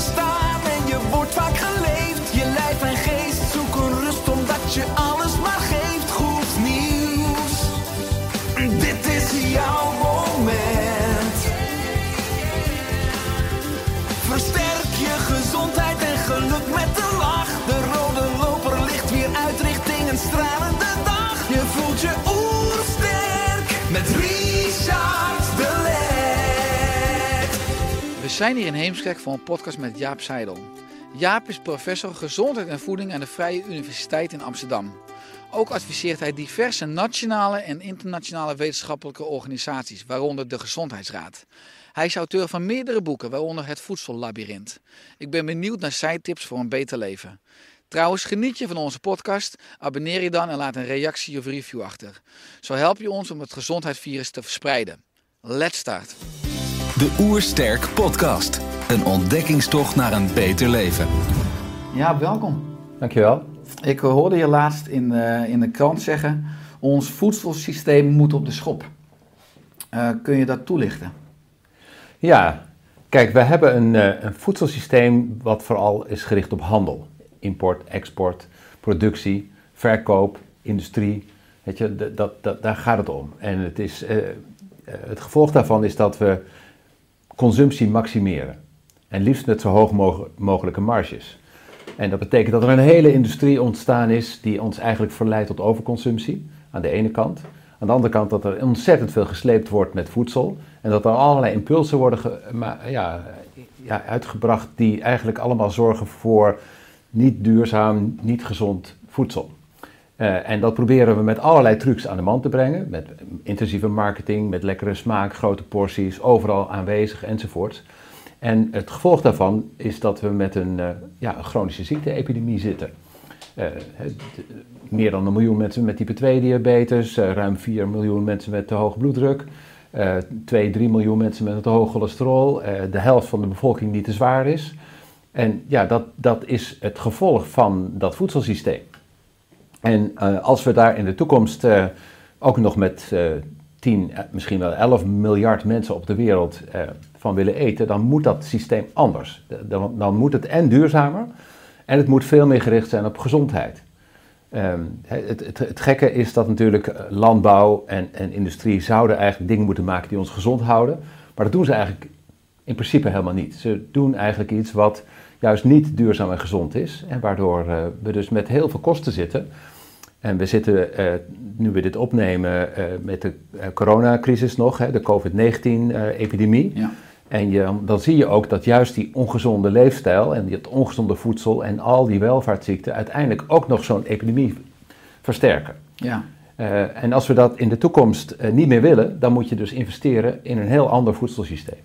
Je hebt een zijn hier in Heemskerk voor een podcast met Jaap Seidel. Jaap is professor gezondheid en voeding aan de Vrije Universiteit in Amsterdam. Ook adviseert hij diverse nationale en internationale wetenschappelijke organisaties, waaronder de Gezondheidsraad. Hij is auteur van meerdere boeken, waaronder Het Voedsellabyrint. Ik ben benieuwd naar zijn tips voor een beter leven. Trouwens, geniet je van onze podcast? Abonneer je dan en laat een reactie of review achter. Zo help je ons om het gezondheidsvirus te verspreiden. Let's start. De Oersterk Podcast. Een ontdekkingstocht naar een beter leven. Ja, welkom. Dankjewel. Ik hoorde je laatst in, eh, in de krant zeggen: ons voedselsysteem moet op de schop. Eh, kun je dat toelichten? Ja, kijk, we hebben een, eh, een voedselsysteem wat vooral is gericht op handel. Import, export, productie, verkoop, industrie. Weet je, dat, dat, daar gaat het om. En het, is, het gevolg daarvan is dat we consumptie maximeren. En liefst met zo hoog moge- mogelijke marges. En dat betekent dat er een hele industrie ontstaan is die ons eigenlijk verleidt tot overconsumptie, aan de ene kant. Aan de andere kant dat er ontzettend veel gesleept wordt met voedsel. En dat er allerlei impulsen worden ja, ja, uitgebracht die eigenlijk allemaal zorgen voor niet duurzaam, niet gezond voedsel. Eh, en dat proberen we met allerlei trucs aan de man te brengen. Met intensieve marketing, met lekkere smaak, grote porties, overal aanwezig enzovoort. En het gevolg daarvan is dat we met een, eh, ja, chronische ziekte-epidemie zitten. Eh, meer dan een miljoen mensen met type 2 diabetes, ruim 4 miljoen mensen met te hoge bloeddruk, eh 2, 3 miljoen mensen met te hoog cholesterol, de helft van de bevolking die te zwaar is. En ja, dat, dat is het gevolg van dat voedselsysteem. En eh, als we daar in de toekomst eh, ook nog met eh 10, eh, misschien wel 11 miljard mensen op de wereld van willen eten, dan moet dat systeem anders. Dan, dan moet het en duurzamer en het moet veel meer gericht zijn op gezondheid. Ehm, het, het, het gekke is dat natuurlijk landbouw en, en industrie zouden eigenlijk dingen moeten maken die ons gezond houden. Maar dat doen ze eigenlijk in principe helemaal niet. Ze doen eigenlijk iets wat juist niet duurzaam en gezond is. En waardoor we dus met heel veel kosten zitten. En we zitten, eh, nu we dit opnemen, eh, met de eh, coronacrisis nog, hè, de COVID-19-epidemie. Ja. En je, dan zie je ook dat juist die ongezonde leefstijl en het ongezonde voedsel en al die welvaartsziekten uiteindelijk ook nog zo'n epidemie versterken. Ja. En als we dat in de toekomst niet meer willen, dan moet je dus investeren in een heel ander voedselsysteem.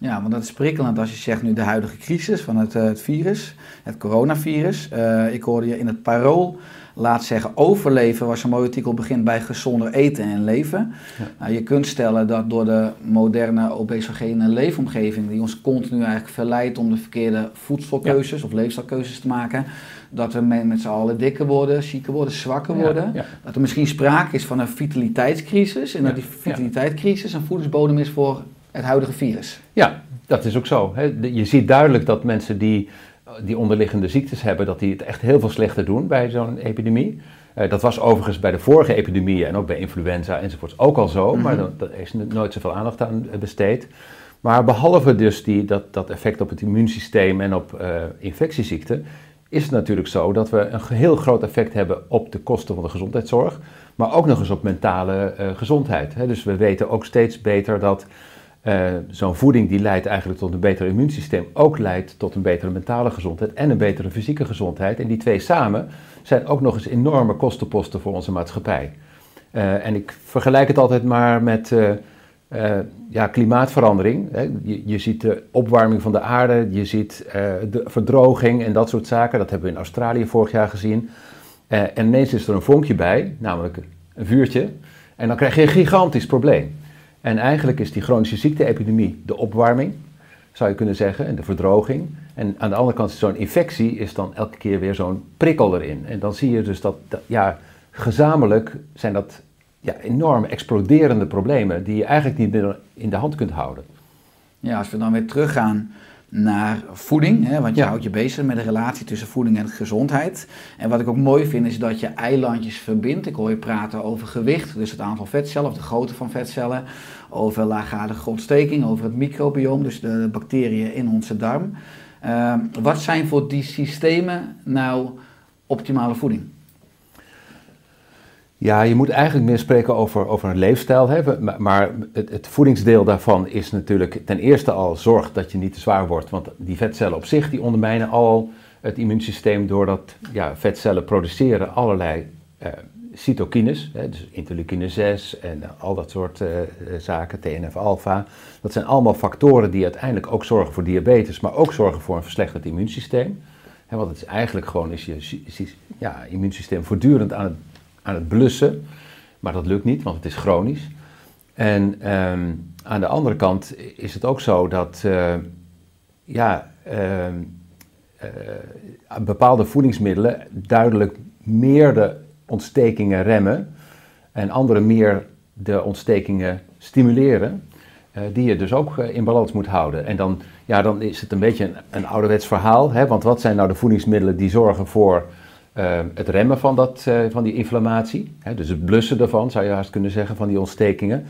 Ja, want dat is prikkelend als je zegt nu de huidige crisis van het, eh, het virus, het coronavirus. Eh, ik hoorde je in het parool laat zeggen overleven was een mooi artikel begint bij gezonder eten en leven. Nou, je kunt stellen dat door de moderne obesogene leefomgeving die ons continu eigenlijk verleidt om de verkeerde voedselkeuzes of leefstijlkeuzes te maken, dat we met, z'n allen dikker worden, zieker worden, zwakker Ja, worden. ja. Dat er misschien sprake is van een vitaliteitscrisis en dat Ja, die ja. vitaliteitscrisis een voedingsbodem is voor het huidige virus. Ja, dat is ook zo. Je ziet duidelijk dat mensen die, die onderliggende ziektes hebben, dat die het echt heel veel slechter doen bij zo'n epidemie. Eh, dat was overigens bij de vorige epidemieën en ook bij influenza enzovoorts ook al zo, maar Mhm. daar is nooit zoveel aandacht aan eh, besteed. Maar behalve dus die, dat, dat effect op het immuunsysteem en op eh, infectieziekten, is het natuurlijk zo dat we een heel groot effect hebben op de kosten van de gezondheidszorg, maar ook nog eens op mentale gezondheid. Hè. Dus we weten ook steeds beter dat eh, zo'n voeding die leidt eigenlijk tot een beter immuunsysteem, ook leidt tot een betere mentale gezondheid en een betere fysieke gezondheid. En die twee samen zijn ook nog eens enorme kostenposten voor onze maatschappij. Eh, en ik vergelijk het altijd maar met, eh, ja, klimaatverandering. Je, je ziet de opwarming van de aarde, je ziet de verdroging en dat soort zaken. Dat hebben we in Australië vorig jaar gezien. En ineens is er een vonkje bij, namelijk een vuurtje. En dan krijg je een gigantisch probleem. En eigenlijk is die chronische ziekte-epidemie de opwarming, zou je kunnen zeggen, en de verdroging. En aan de andere kant, zo'n infectie is dan elke keer weer zo'n prikkel erin. En dan zie je dus dat, dat ja, gezamenlijk zijn dat ja, enorm exploderende problemen die je eigenlijk niet meer in de hand kunt houden. Ja, als we dan weer teruggaan naar voeding, hè, want je Ja. houdt je bezig met de relatie tussen voeding en gezondheid. En wat ik ook mooi vind is dat je eilandjes verbindt. Ik hoor je praten over gewicht, dus het aantal vetcellen of de grootte van vetcellen, over laaggradige ontsteking, over het microbiome, dus de bacteriën in onze darm. Ehm, wat zijn voor die systemen nou optimale voeding? Ja, je moet eigenlijk meer spreken over, over een leefstijl. We- maar- het, het voedingsdeel daarvan is natuurlijk ten eerste al zorg dat je niet te zwaar wordt. Want die vetcellen op zich die ondermijnen al het immuunsysteem doordat ja, vetcellen produceren allerlei eh, cytokines. Hè? Dus interleukine 6 en eh, al dat soort eh, eh, zaken, TNF-alpha. Dat zijn allemaal factoren die uiteindelijk ook zorgen voor diabetes, maar ook zorgen voor een verslechterd immuunsysteem. Want het is eigenlijk gewoon is je ja, immuunsysteem voortdurend aan het, aan het blussen. Maar dat lukt niet, want het is chronisch. En ehm, aan de andere kant is het ook zo dat eh, ja, ehm, eh, bepaalde voedingsmiddelen duidelijk meer de ontstekingen remmen en andere meer de ontstekingen stimuleren. eh, die je dus ook in balans moet houden. En dan, ja, dan is het een beetje een, een ouderwets verhaal. Hè? Want wat zijn nou de voedingsmiddelen die zorgen voor het remmen van, dat, eh, van die inflammatie? Hè? Dus het blussen daarvan, zou je haast kunnen zeggen, van die ontstekingen.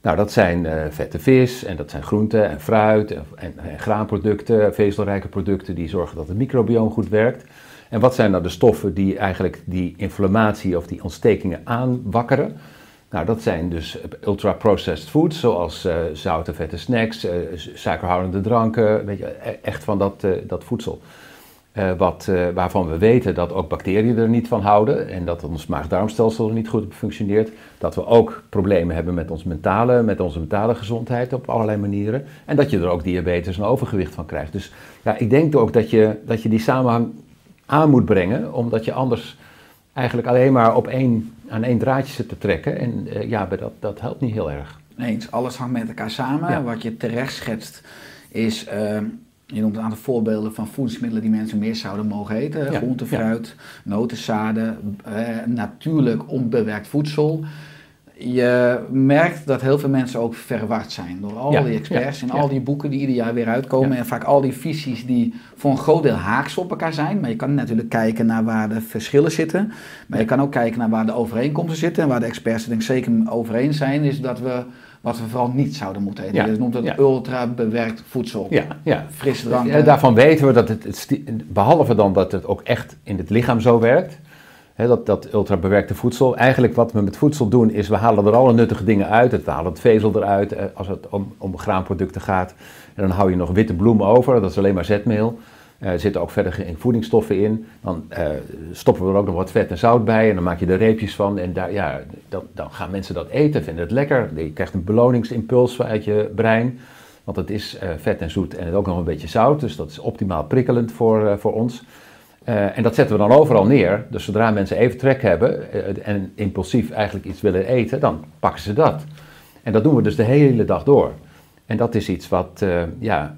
Nou, dat zijn eh, vette vis en dat zijn groenten en fruit en, en, en graanproducten, vezelrijke producten die zorgen dat het microbioom goed werkt. En wat zijn nou de stoffen die eigenlijk die inflammatie of die ontstekingen aanwakkeren? Nou, dat zijn dus ultra-processed foods, zoals eh, zoute, vette snacks, suikerhoudende dranken, weet je, e- echt van dat, dat voedsel. Eh, wat, eh, waarvan we weten dat ook bacteriën er niet van houden en dat ons maag-darmstelsel er niet goed op functioneert. Dat we ook problemen hebben met, ons mentale, met onze mentale gezondheid op allerlei manieren. En dat je er ook diabetes en overgewicht van krijgt. Dus ja, ik denk ook dat je, dat je die samenhang aan moet brengen, omdat je anders eigenlijk alleen maar op één, aan één draadje zit te trekken. En eh, ja, dat, dat helpt niet heel erg. Eens, alles hangt met elkaar samen. Ja. Wat je terecht schetst is, je noemt een aantal voorbeelden van voedingsmiddelen die mensen meer zouden mogen eten. Ja, Groente, ja. fruit, notenzaden, eh, natuurlijk onbewerkt voedsel. Je merkt dat heel veel mensen ook verward zijn door al Ja, die experts ja, en ja. al die boeken die ieder jaar weer uitkomen. Ja. En vaak al die visies die voor een groot deel haaks op elkaar zijn. Maar je kan natuurlijk kijken naar waar de verschillen zitten. Maar je kan ook kijken naar waar de overeenkomsten zitten. En waar de experts het denk ik zeker over eens zijn, is dat we wat we vooral niet zouden moeten eten. Ja, Je noemt het ja. ultra bewerkt voedsel. Ja, ja. Frisdranken. Ja, daarvan weten we dat het, het behalve dan dat het ook echt in het lichaam zo werkt, hè, dat, dat ultrabewerkte voedsel, eigenlijk wat we met voedsel doen is we halen er alle nuttige dingen uit, we halen het vezel eruit eh, als het om, om graanproducten gaat. En dan hou je nog witte bloemen over, dat is alleen maar zetmeel. Eh, er zitten ook verder voedingsstoffen in. Dan eh, stoppen we er ook nog wat vet en zout bij en dan maak je er reepjes van. En daar, ja, dan, dan gaan mensen dat eten, vinden het lekker. Je krijgt een beloningsimpuls uit je brein. Want het is eh, vet en zoet en ook nog een beetje zout. Dus dat is optimaal prikkelend voor, voor ons. En dat zetten we dan overal neer. Dus zodra mensen even trek hebben en impulsief eigenlijk iets willen eten, dan pakken ze dat. En dat doen we dus de hele dag door. En dat is iets wat ja,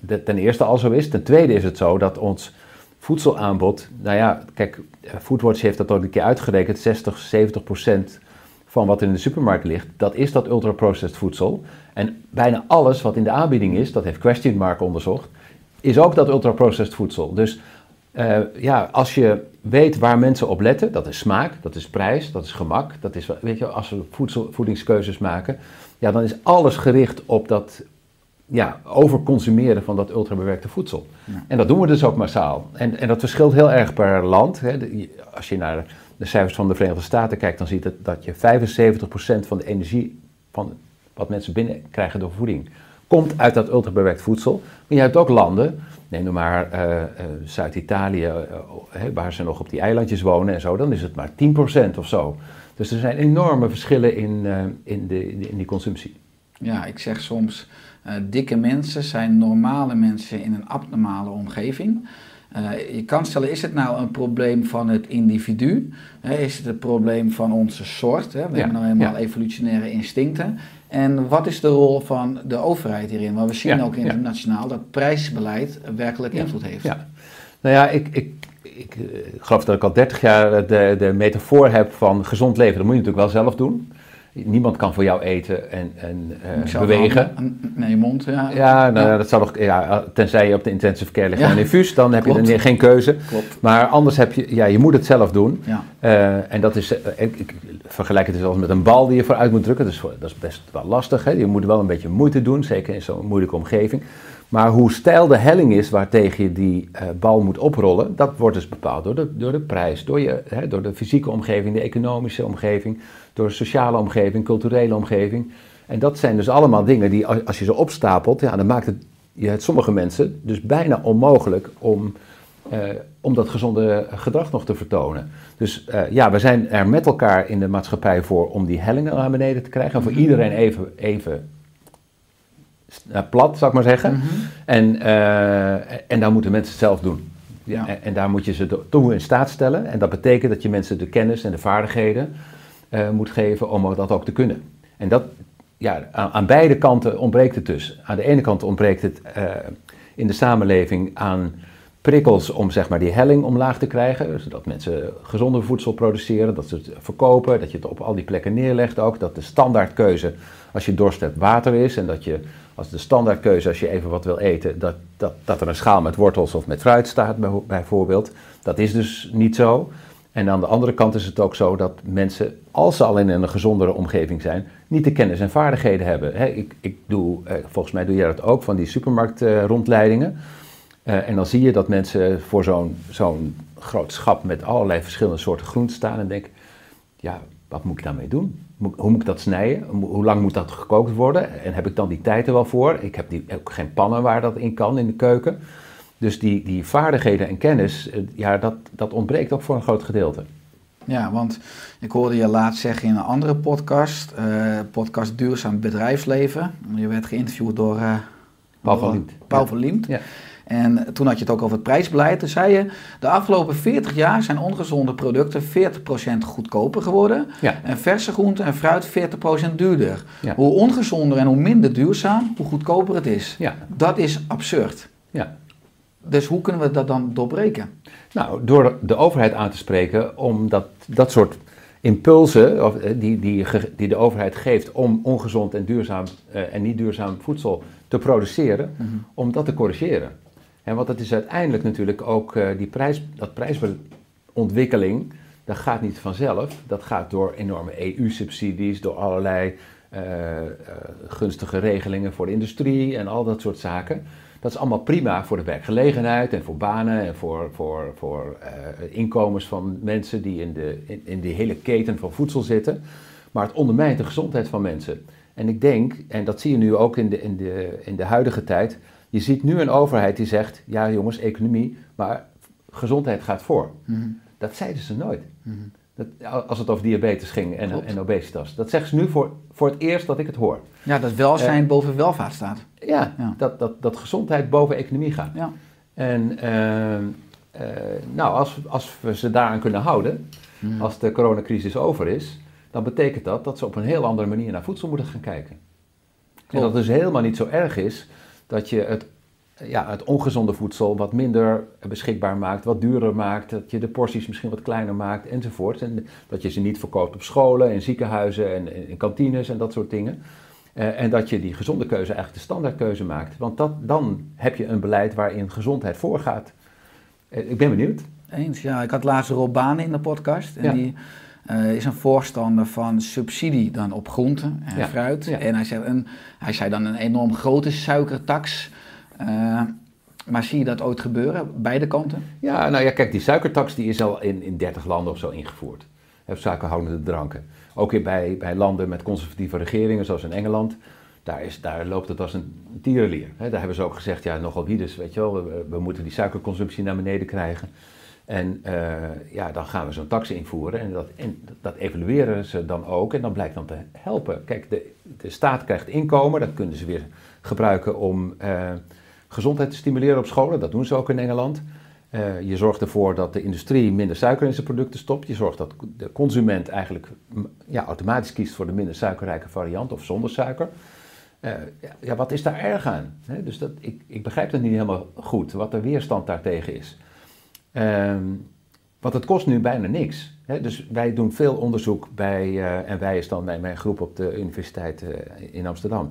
de- ten eerste al zo is. Ten tweede is het zo dat ons voedselaanbod, nou ja, kijk, eh, Foodwatch heeft dat ook een keer uitgerekend, 60, 70 procent van wat in de supermarkt ligt, dat is dat ultra-processed voedsel. En bijna alles wat in de aanbieding is, dat heeft Question Mark onderzocht, is ook dat ultra-processed voedsel. Dus eh, ja, als je weet waar mensen op letten, dat is smaak, dat is prijs, dat is gemak, dat is, weet je, als we voedingskeuzes maken, ja, dan is alles gericht op dat ja, overconsumeren van dat ultrabewerkte voedsel. Ja. En dat doen we dus ook massaal. En, en dat verschilt heel erg per land. Hè. De- je- als je naar de cijfers van de Verenigde Staten kijkt, dan ziet het dat je 75% van de energie van wat mensen binnenkrijgen door voeding komt uit dat ultrabewerkt voedsel. Maar je hebt ook landen, neem nou maar eh, eh, Zuid-Italië, eh, hè, waar ze nog op die eilandjes wonen en zo, dan is het maar 10% of zo. Dus er zijn enorme verschillen in, in, de, in die consumptie. Ja, ik zeg soms, eh, dikke mensen zijn normale mensen in een abnormale omgeving. Eh, je kan stellen, is het nou een probleem van het individu? Is het een probleem van onze soort? Hè? We Ja, hebben nou helemaal ja. evolutionaire instincten. En wat is de rol van de overheid hierin? Want we zien Ja, ook internationaal dat prijsbeleid werkelijk invloed heeft. Ja. Nou ja, ik, ik, ik, eh, ik geloof dat ik al 30 jaar de, de metafoor heb van gezond leven. Dat moet je natuurlijk wel zelf doen. Niemand kan voor jou eten en, en eh, zou bewegen. Naar je mond, ja. Ja, nou, Ja. dat zal toch, ja, tenzij je op de intensive care ligt Ja. en een infuus, dan heb Klopt. je dan geen keuze. Klopt. Maar anders heb je, ja, je moet het zelf doen. Ja. Eh, en dat is, eh, ik, vergelijk het dus als met een bal die je vooruit moet drukken. Dus dat is best wel lastig. Hè? Je moet wel een beetje moeite doen, zeker in zo'n moeilijke omgeving. Maar hoe steil de helling is waartegen je die bal moet oprollen, dat wordt dus bepaald door de, door de prijs, door, je, hè, door de fysieke omgeving, de economische omgeving, door sociale omgeving, culturele omgeving. En dat zijn dus allemaal dingen die, als je ze opstapelt, ja, dan maakt het je het sommige mensen dus bijna onmogelijk om, eh, om dat gezonde gedrag nog te vertonen. Dus eh, ja, we zijn er met elkaar in de maatschappij voor om die hellingen naar beneden te krijgen. En voor iedereen even, even eh, plat, zou ik maar zeggen. en, eh, en dan moeten mensen het zelf doen. Ja. En, en daar moet je ze to- toe in staat stellen. En dat betekent dat je mensen de kennis en de vaardigheden eh, moet geven om dat ook te kunnen. En dat, ja, aan, beide kanten ontbreekt het dus. Aan de ene kant ontbreekt het eh, in de samenleving aan prikkels om zeg maar, die helling omlaag te krijgen. Zodat mensen gezonder voedsel produceren, dat ze het verkopen, dat je het op al die plekken neerlegt ook. Dat de standaardkeuze als je dorst hebt water is en dat je als de standaardkeuze als je even wat wil eten, dat, dat, dat er een schaal met wortels of met fruit staat bij- bijvoorbeeld. Dat is dus niet zo. En aan de andere kant is het ook zo dat mensen, als ze al in een gezondere omgeving zijn, niet de kennis en vaardigheden hebben. Ik, ik doe, eh, volgens mij doe jij dat ook, van die supermarktrondleidingen. Eh, en dan zie je dat mensen voor zo'n zo'n groot schap met allerlei verschillende soorten groenten staan en denken, ja, wat moet ik daarmee doen? Hoe moet ik dat snijden? Hoe hoe lang moet dat gekookt worden? En heb ik dan die tijd er wel voor? Ik heb die, ook geen pannen waar dat in kan in de keuken. Dus die, die vaardigheden en kennis, eh, ja, dat, dat ontbreekt ook voor een groot gedeelte. Ja, want ik hoorde je laatst zeggen in een andere podcast, eh, podcast Duurzaam Bedrijfsleven. Je werd geïnterviewd door eh, Paul van Liemt. Paul van Liemt. Ja. En toen had je het ook over het prijsbeleid. Toen zei je, de afgelopen 40 jaar zijn ongezonde producten 40% goedkoper geworden. Ja. En verse groenten en fruit 40% duurder. Ja. Hoe ongezonder en hoe minder duurzaam, hoe goedkoper het is. Ja. Dat is absurd. Ja. Dus hoe kunnen we dat dan doorbreken? Nou, door de overheid aan te spreken om dat, dat soort impulsen of, eh, die, die, die de overheid geeft om ongezond en duurzaam eh, en niet duurzaam voedsel te produceren, om dat te corrigeren. En want het is uiteindelijk natuurlijk ook eh, die prijs, dat prijsontwikkeling, dat gaat niet vanzelf. Dat gaat door enorme EU-subsidies, door allerlei gunstige regelingen voor de industrie en al dat soort zaken. Dat is allemaal prima voor de werkgelegenheid en voor banen en voor, voor, voor eh, inkomens van mensen die in, de, in, in die hele keten van voedsel zitten. Maar het ondermijnt de gezondheid van mensen. En ik denk, en dat zie je nu ook in de, in de, in de huidige tijd, je ziet nu een overheid die zegt, ja jongens, economie, maar gezondheid gaat voor. Dat zeiden ze nooit. Dat, als het over diabetes ging en, Klopt. en obesitas. Dat zeggen ze nu voor, voor het eerst dat ik het hoor. Ja, dat welzijn boven welvaart staat. Ja, Ja. Dat, dat, dat gezondheid boven economie gaat. Ja. En ehm, eh, nou, als, als we ze daaraan kunnen houden, als de coronacrisis over is, dan betekent dat dat ze op een heel andere manier naar voedsel moeten gaan kijken. En dat het dus helemaal niet zo erg is dat je het, ja, het ongezonde voedsel wat minder beschikbaar maakt, wat duurder maakt, dat je de porties misschien wat kleiner maakt enzovoort. En dat je ze niet verkoopt op scholen, in ziekenhuizen en in kantines en dat soort dingen. Eh, en dat je die gezonde keuze eigenlijk de standaardkeuze maakt. Want dat, dan heb je een beleid waarin gezondheid voorgaat. Eh, ik ben benieuwd. Eens, ja. Ik had laatst Rob Baan in de podcast. En Ja. die eh, is een voorstander van subsidie dan op groenten en Ja, fruit. ja. En hij zei, een, hij zei dan een enorm grote suikertax. Maar zie je dat ooit gebeuren, beide kanten? Ja, nou ja, kijk, die suikertax die is al in, in 30 landen of zo ingevoerd. Heb suikerhoudende dranken. Ook bij, bij landen met conservatieve regeringen, zoals in Engeland. Daar, is, daar loopt het als een tierenlier. Daar hebben ze ook gezegd, ja, nogal wie dus, weet je wel. We, we moeten die suikerconsumptie naar beneden krijgen. En eh, ja, dan gaan we zo'n tax invoeren en dat, en dat evalueren ze dan ook en dan blijkt dan te helpen. Kijk, de, de staat krijgt inkomen, dat kunnen ze weer gebruiken om eh, gezondheid te stimuleren op scholen. Dat doen ze ook in Engeland. Eh, je zorgt ervoor dat de industrie minder suiker in zijn producten stopt. Je zorgt dat de consument eigenlijk ja, automatisch kiest voor de minder suikerrijke variant of zonder suiker. Eh, ja, wat is daar erg aan? Dus dat, ik, ik begrijp het niet helemaal goed, wat de weerstand daartegen is. Ehm, want het kost nu bijna niks. Dus wij doen veel onderzoek bij, eh, en wij is dan bij mijn groep op de Universiteit in Amsterdam.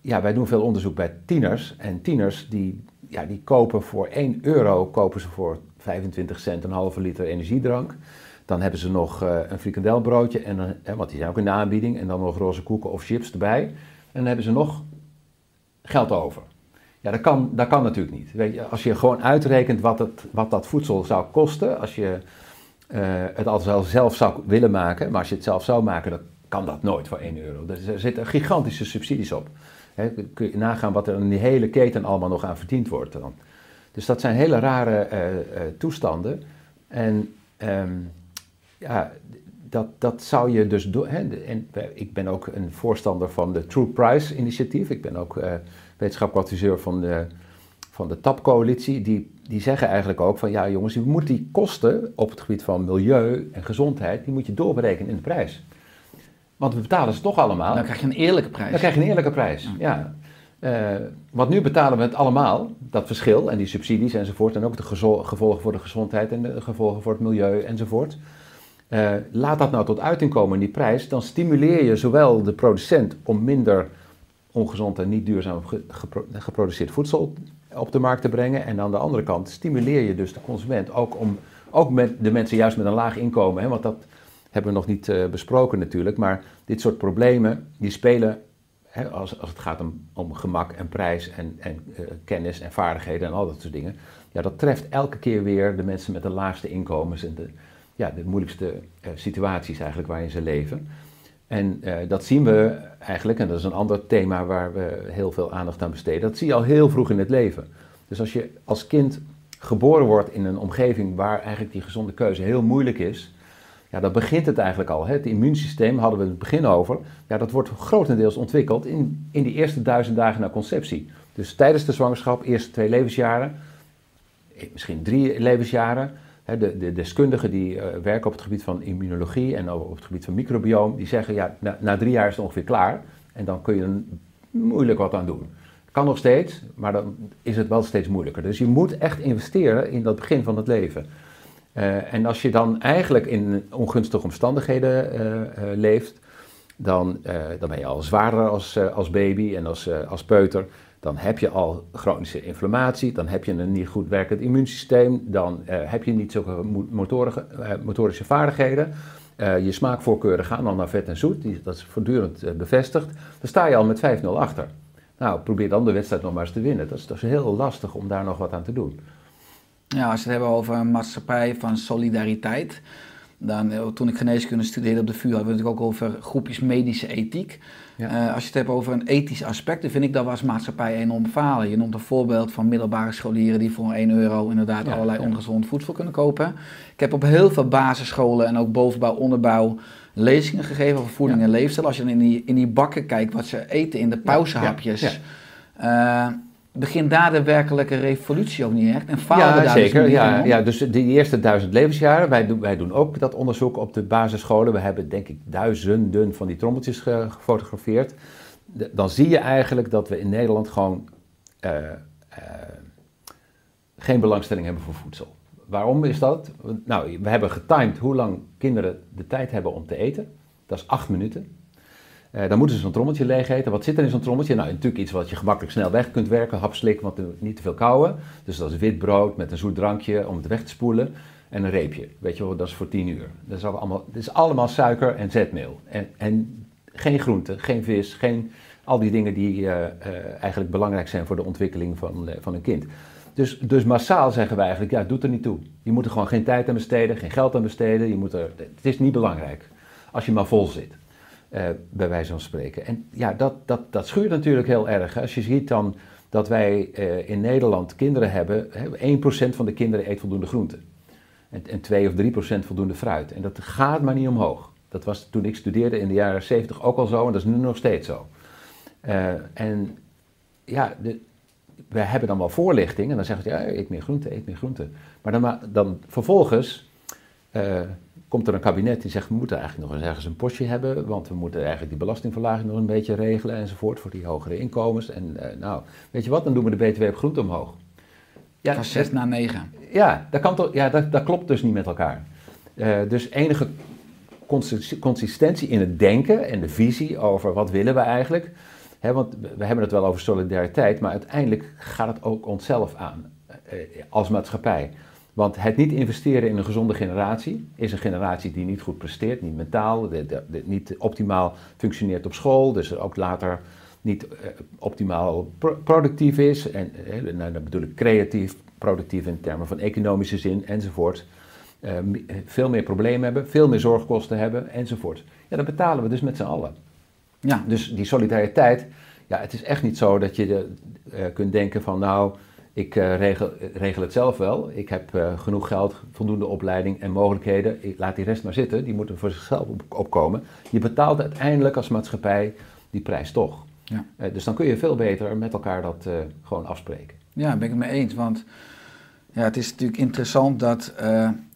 Ja, wij doen veel onderzoek bij tieners. En tieners die, ja, die kopen voor 1 euro kopen ze voor 25 cent een halve liter energiedrank. Dan hebben ze nog uh, een frikandelbroodje, en hè, want die zijn ook in de aanbieding. En dan nog roze koeken of chips erbij. En dan hebben ze nog geld over. Ja, dat kan, dat kan natuurlijk niet. Weet je, als je gewoon uitrekent wat, het, wat dat voedsel zou kosten, als je uh, het altijd zelf zou willen maken, maar als je het zelf zou maken, dan kan dat nooit voor 1 euro. Er zitten gigantische subsidies op. He, kun je nagaan wat er in die hele keten allemaal nog aan verdiend wordt dan. Dus dat zijn hele rare uh, uh, toestanden. En um, ja, dat, dat zou je dus doen. En ik ben ook een voorstander van de True Price initiatief. Ik ben ook uh, wetenschappelijk adviseur van de, van de TAP-coalitie. Die, die zeggen eigenlijk ook van ja jongens, je moet die kosten op het gebied van milieu en gezondheid, die moet je doorberekenen in de prijs. Want we betalen ze toch allemaal. Dan krijg je een eerlijke prijs. Dan krijg je een eerlijke prijs, ja. Uh, want nu betalen we het allemaal, dat verschil en die subsidies enzovoort. En ook de gevolgen voor de gezondheid en de gevolgen voor het milieu enzovoort. Uh, laat dat nou tot uiting komen in die prijs. Dan stimuleer je zowel de producent om minder ongezond en niet duurzaam gepro geproduceerd voedsel op de markt te brengen. En aan de andere kant stimuleer je dus de consument ook om, ook met de mensen juist met een laag inkomen. Hè, want dat hebben we nog niet uh, besproken natuurlijk. Maar dit soort problemen die spelen hè, als, als het gaat om, om gemak en prijs en, en uh, kennis en vaardigheden en al dat soort dingen. Ja, dat treft elke keer weer de mensen met de laagste inkomens en de, ja, de moeilijkste uh, situaties eigenlijk waarin ze leven. En dat zien we eigenlijk, en dat is een ander thema waar we heel veel aandacht aan besteden, dat zie je al heel vroeg in het leven. Dus als je als kind geboren wordt in een omgeving waar eigenlijk die gezonde keuze heel moeilijk is, ja, dan begint het eigenlijk al. Hè. Het immuunsysteem hadden we het begin over. Ja, dat wordt grotendeels ontwikkeld in, in die eerste duizend dagen na conceptie. Dus tijdens de zwangerschap, eerste twee levensjaren, eh, misschien drie levensjaren. Hè, de, de deskundigen die uh, werken op het gebied van immunologie en op het gebied van microbioom, die zeggen ja, na, na drie jaar is het ongeveer klaar. En dan kun je er moeilijk wat aan doen. Kan nog steeds, maar dan is het wel steeds moeilijker. Dus je moet echt investeren in dat begin van het leven. Uh, en als je dan eigenlijk in ongunstige omstandigheden uh, uh, leeft, dan, dan ben je al zwaarder als, als baby en als, als peuter. Dan heb je al chronische inflammatie, dan heb je een niet goed werkend immuunsysteem, dan heb je niet zulke motorische vaardigheden. je smaakvoorkeuren gaan al naar vet en zoet, die, dat is voortdurend bevestigd. Dan sta je al met 5-0 achter. Nou, probeer dan de wedstrijd nog maar eens te winnen. Dat is, dat is heel lastig om daar nog wat aan te doen. Ja, als we het hebben over een maatschappij van solidariteit. Dan, eh, toen ik geneeskunde studeerde op de VU, hadden we het ook over groepjes medische ethiek. Ja. Uh, als je het hebt over een ethisch aspect, dan vind ik dat we als maatschappij enorm falen. Je noemt een voorbeeld van middelbare scholieren die voor 1 euro inderdaad ja, allerlei ja. ongezond voedsel kunnen kopen. Ik heb op heel veel basisscholen en ook bovenbouw, onderbouw lezingen gegeven over voeding en leefstijl. Als je dan in die, in die bakken kijkt wat ze eten in de pauzehapjes. Uh, begint daar de werkelijke revolutie ook niet echt? En ja, daar zeker. Dus ja, ja, dus die eerste duizend levensjaren, wij doen, wij doen ook dat onderzoek op de basisscholen. We hebben denk ik duizenden van die trommeltjes gefotografeerd. De, dan zie je eigenlijk dat we in Nederland gewoon uh, uh, geen belangstelling hebben voor voedsel. Waarom is dat? Nou, we hebben getimed hoe lang kinderen de tijd hebben om te eten. Dat is acht minuten. Uh, dan moeten ze zo'n trommeltje leeg eten. Wat zit er in zo'n trommeltje? Nou, natuurlijk iets wat je gemakkelijk snel weg kunt werken. Hapslik, want niet te veel kauwen. Dus dat is wit brood met een zoet drankje om het weg te spoelen. En een reepje. Weet je wel, dat is voor 10 uur. Dat is allemaal, is allemaal suiker en zetmeel. En, en geen groente, geen vis, geen, al die dingen die uh, uh, eigenlijk belangrijk zijn voor de ontwikkeling van, van een kind. Dus, dus massaal zeggen wij eigenlijk, ja, doet er niet toe. Je moet er gewoon geen tijd aan besteden, geen geld aan besteden. Je moet er, het is niet belangrijk als je maar vol zit. Uh, bij wijze van spreken. En ja, dat, dat, dat schuurt natuurlijk heel erg. Als je ziet dan dat wij uh, in Nederland kinderen hebben, 1% van de kinderen eet voldoende groenten. En, en 2 of 3 procent voldoende fruit. En dat gaat maar niet omhoog. Dat was toen ik studeerde in de jaren 70 ook al zo en dat is nu nog steeds zo. Eh, en ja, de, we hebben dan wel voorlichting en dan zeggen ze, ja, eet meer groente, eet meer groente. Maar dan, dan vervolgens eh, komt er een kabinet die zegt, we moeten eigenlijk nog eens ergens een postje hebben, want we moeten eigenlijk die belastingverlaging nog een beetje regelen enzovoort voor die hogere inkomens. En eh, nou, weet je wat, dan doen we de BTW op groente omhoog. Ja, Van 6 naar 9. ja, dat, kan toch, ja dat, dat klopt dus niet met elkaar. Eh, dus enige consis- consistentie in het denken en de visie over wat willen we eigenlijk. Want we- we hebben het wel over solidariteit, maar uiteindelijk gaat het ook onszelf aan eh, als maatschappij. Want het niet investeren in een gezonde generatie is een generatie die niet goed presteert, niet mentaal, de- de- de- niet optimaal functioneert op school, dus ook later niet eh, optimaal pro- productief is. En eh, nou, dan bedoel ik creatief, productief in termen van economische zin enzovoort. Eh, veel meer problemen hebben, veel meer zorgkosten hebben enzovoort. Ja, dat betalen we dus met z'n allen. Ja, Dus die solidariteit, ja, het is echt niet zo dat je de, eh, kunt denken van nou, ik eh, regel, regel het zelf wel. Ik heb eh, genoeg geld, voldoende opleiding en mogelijkheden. Ik laat die rest maar zitten, die moeten voor zichzelf op- opkomen. Je betaalt uiteindelijk als maatschappij die prijs toch. Ja. Eh, dus dan kun je veel beter met elkaar dat gewoon afspreken. Ja, daar ben ik het mee eens. Want ja, het is natuurlijk interessant dat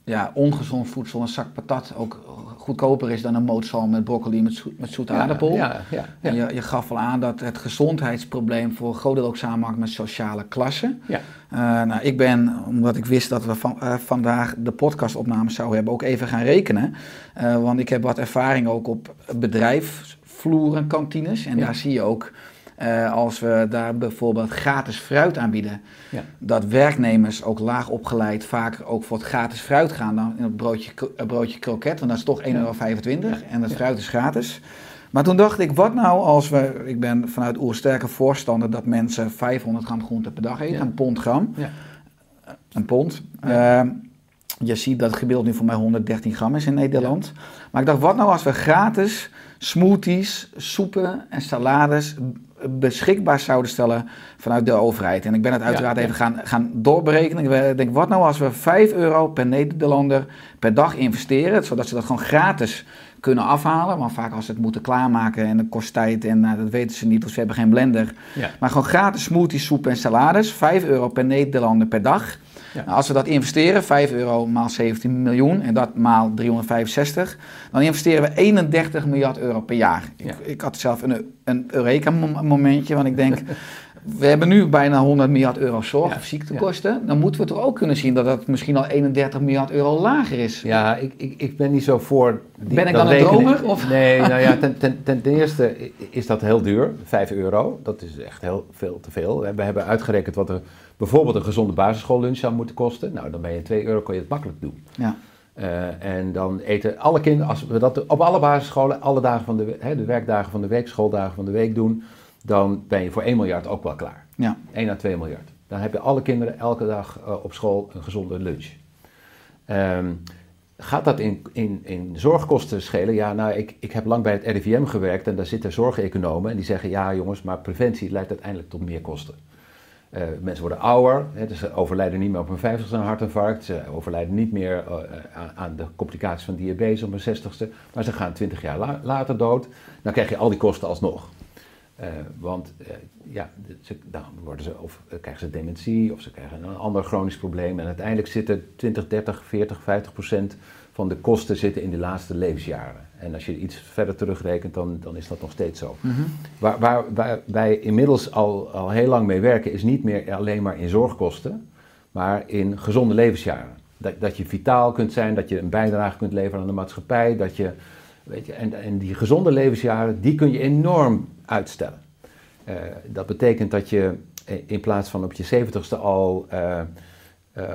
ja, ongezond voedsel, een zak patat, ook goedkoper is dan een mootsal met broccoli met, met zoete aardappel. Ja, ja. En je, je gaf al aan dat het gezondheidsprobleem voor een groot deel ook samenhangt met sociale klasse. Ja. Eh, nou, ik ben, omdat ik wist dat we van, eh, vandaag de podcastopname zouden hebben, ook even gaan rekenen. Eh, want ik heb wat ervaring ook op bedrijfsvloeren, kantines. En daar zie je ook, eh, als we daar bijvoorbeeld gratis fruit aanbieden, Ja. dat werknemers ook laag opgeleid vaak ook voor het gratis fruit gaan dan in het broodje, broodje kroket. Want dat is toch 1,25 euro en dat Ja. fruit is gratis. Maar toen dacht ik, wat nou als we, ik ben vanuit Oersterke voorstander dat mensen 500 gram groente per dag eten, een pond gram, Ja. een pond. Ehm, je ziet dat het gemiddeld nu voor mij 113 gram is in Nederland. Maar ik dacht, wat nou als we gratis smoothies, soepen en salades beschikbaar zouden stellen vanuit de overheid. En ik ben het uiteraard ja. even gaan, gaan doorberekenen. Ik denk, wat nou als we 5 euro per Nederlander per dag investeren, zodat ze dat gewoon gratis kunnen afhalen. Want vaak als ze het moeten klaarmaken en dat kost tijd en nou, dat weten ze niet, of ze hebben geen blender. Ja. Maar gewoon gratis smoothies, soep en salades, 5 euro per Nederlander per dag. Ja. Nou, als we dat investeren, 5 euro maal 17 miljoen en dat maal 365, dan investeren we 31 miljard euro per jaar. Ja. Ik, ik had zelf een, een Eureka-momentje, want ik denk, we hebben nu bijna 100 miljard euro zorg- Ja. of ziektekosten. Dan moeten we toch ook kunnen zien dat dat misschien al 31 miljard euro lager is. Ja, ik, ik, ik ben niet zo voor. die- Ben ik dan een dromer, of? Nee, nou ja, ten, ten, ten, ten eerste is dat heel duur, 5 euro. Dat is echt heel veel te veel. We hebben uitgerekend wat er bijvoorbeeld een gezonde basisschoollunch zou moeten kosten. Nou, dan ben je 2 euro, kun je het makkelijk doen. Ja. Eh, en dan eten alle kinderen, als we dat op alle basisscholen, alle dagen van de, hè, de werkdagen van de week, schooldagen van de week doen, dan ben je voor 1 miljard ook wel klaar. Ja. 1 à 2 miljard. Dan hebben alle kinderen elke dag eh, op school een gezonde lunch. Ehm, gaat dat in, in, in zorgkosten schelen? Ja, nou, ik, ik heb lang bij het RIVM gewerkt en daar zitten zorgeconomen en die zeggen, ja jongens, maar preventie leidt uiteindelijk tot meer kosten. Eh, mensen worden ouder, hè, dus ze overlijden niet meer op hun 50ste aan een hartinfarct, ze overlijden niet meer eh, aan, aan de complicaties van diabetes op hun 60ste, maar ze gaan 20 jaar la- later dood. Dan krijg je al die kosten alsnog. Eh, want eh, ja, ze, dan worden ze, of eh, krijgen ze dementie of ze krijgen een ander chronisch probleem. En uiteindelijk zitten 20, 30, 40, 50 procent van de kosten zitten in de laatste levensjaren. En als je iets verder terugrekent, dan, dan is dat nog steeds zo. Waar, waar, waar wij inmiddels al, al heel lang mee werken, is niet meer alleen maar in zorgkosten, maar in gezonde levensjaren. Dat, dat je vitaal kunt zijn, dat je een bijdrage kunt leveren aan de maatschappij, dat je, en, die gezonde levensjaren, die kun je enorm uitstellen. Eh, dat betekent dat je eh, in plaats van op je zeventigste al, eh,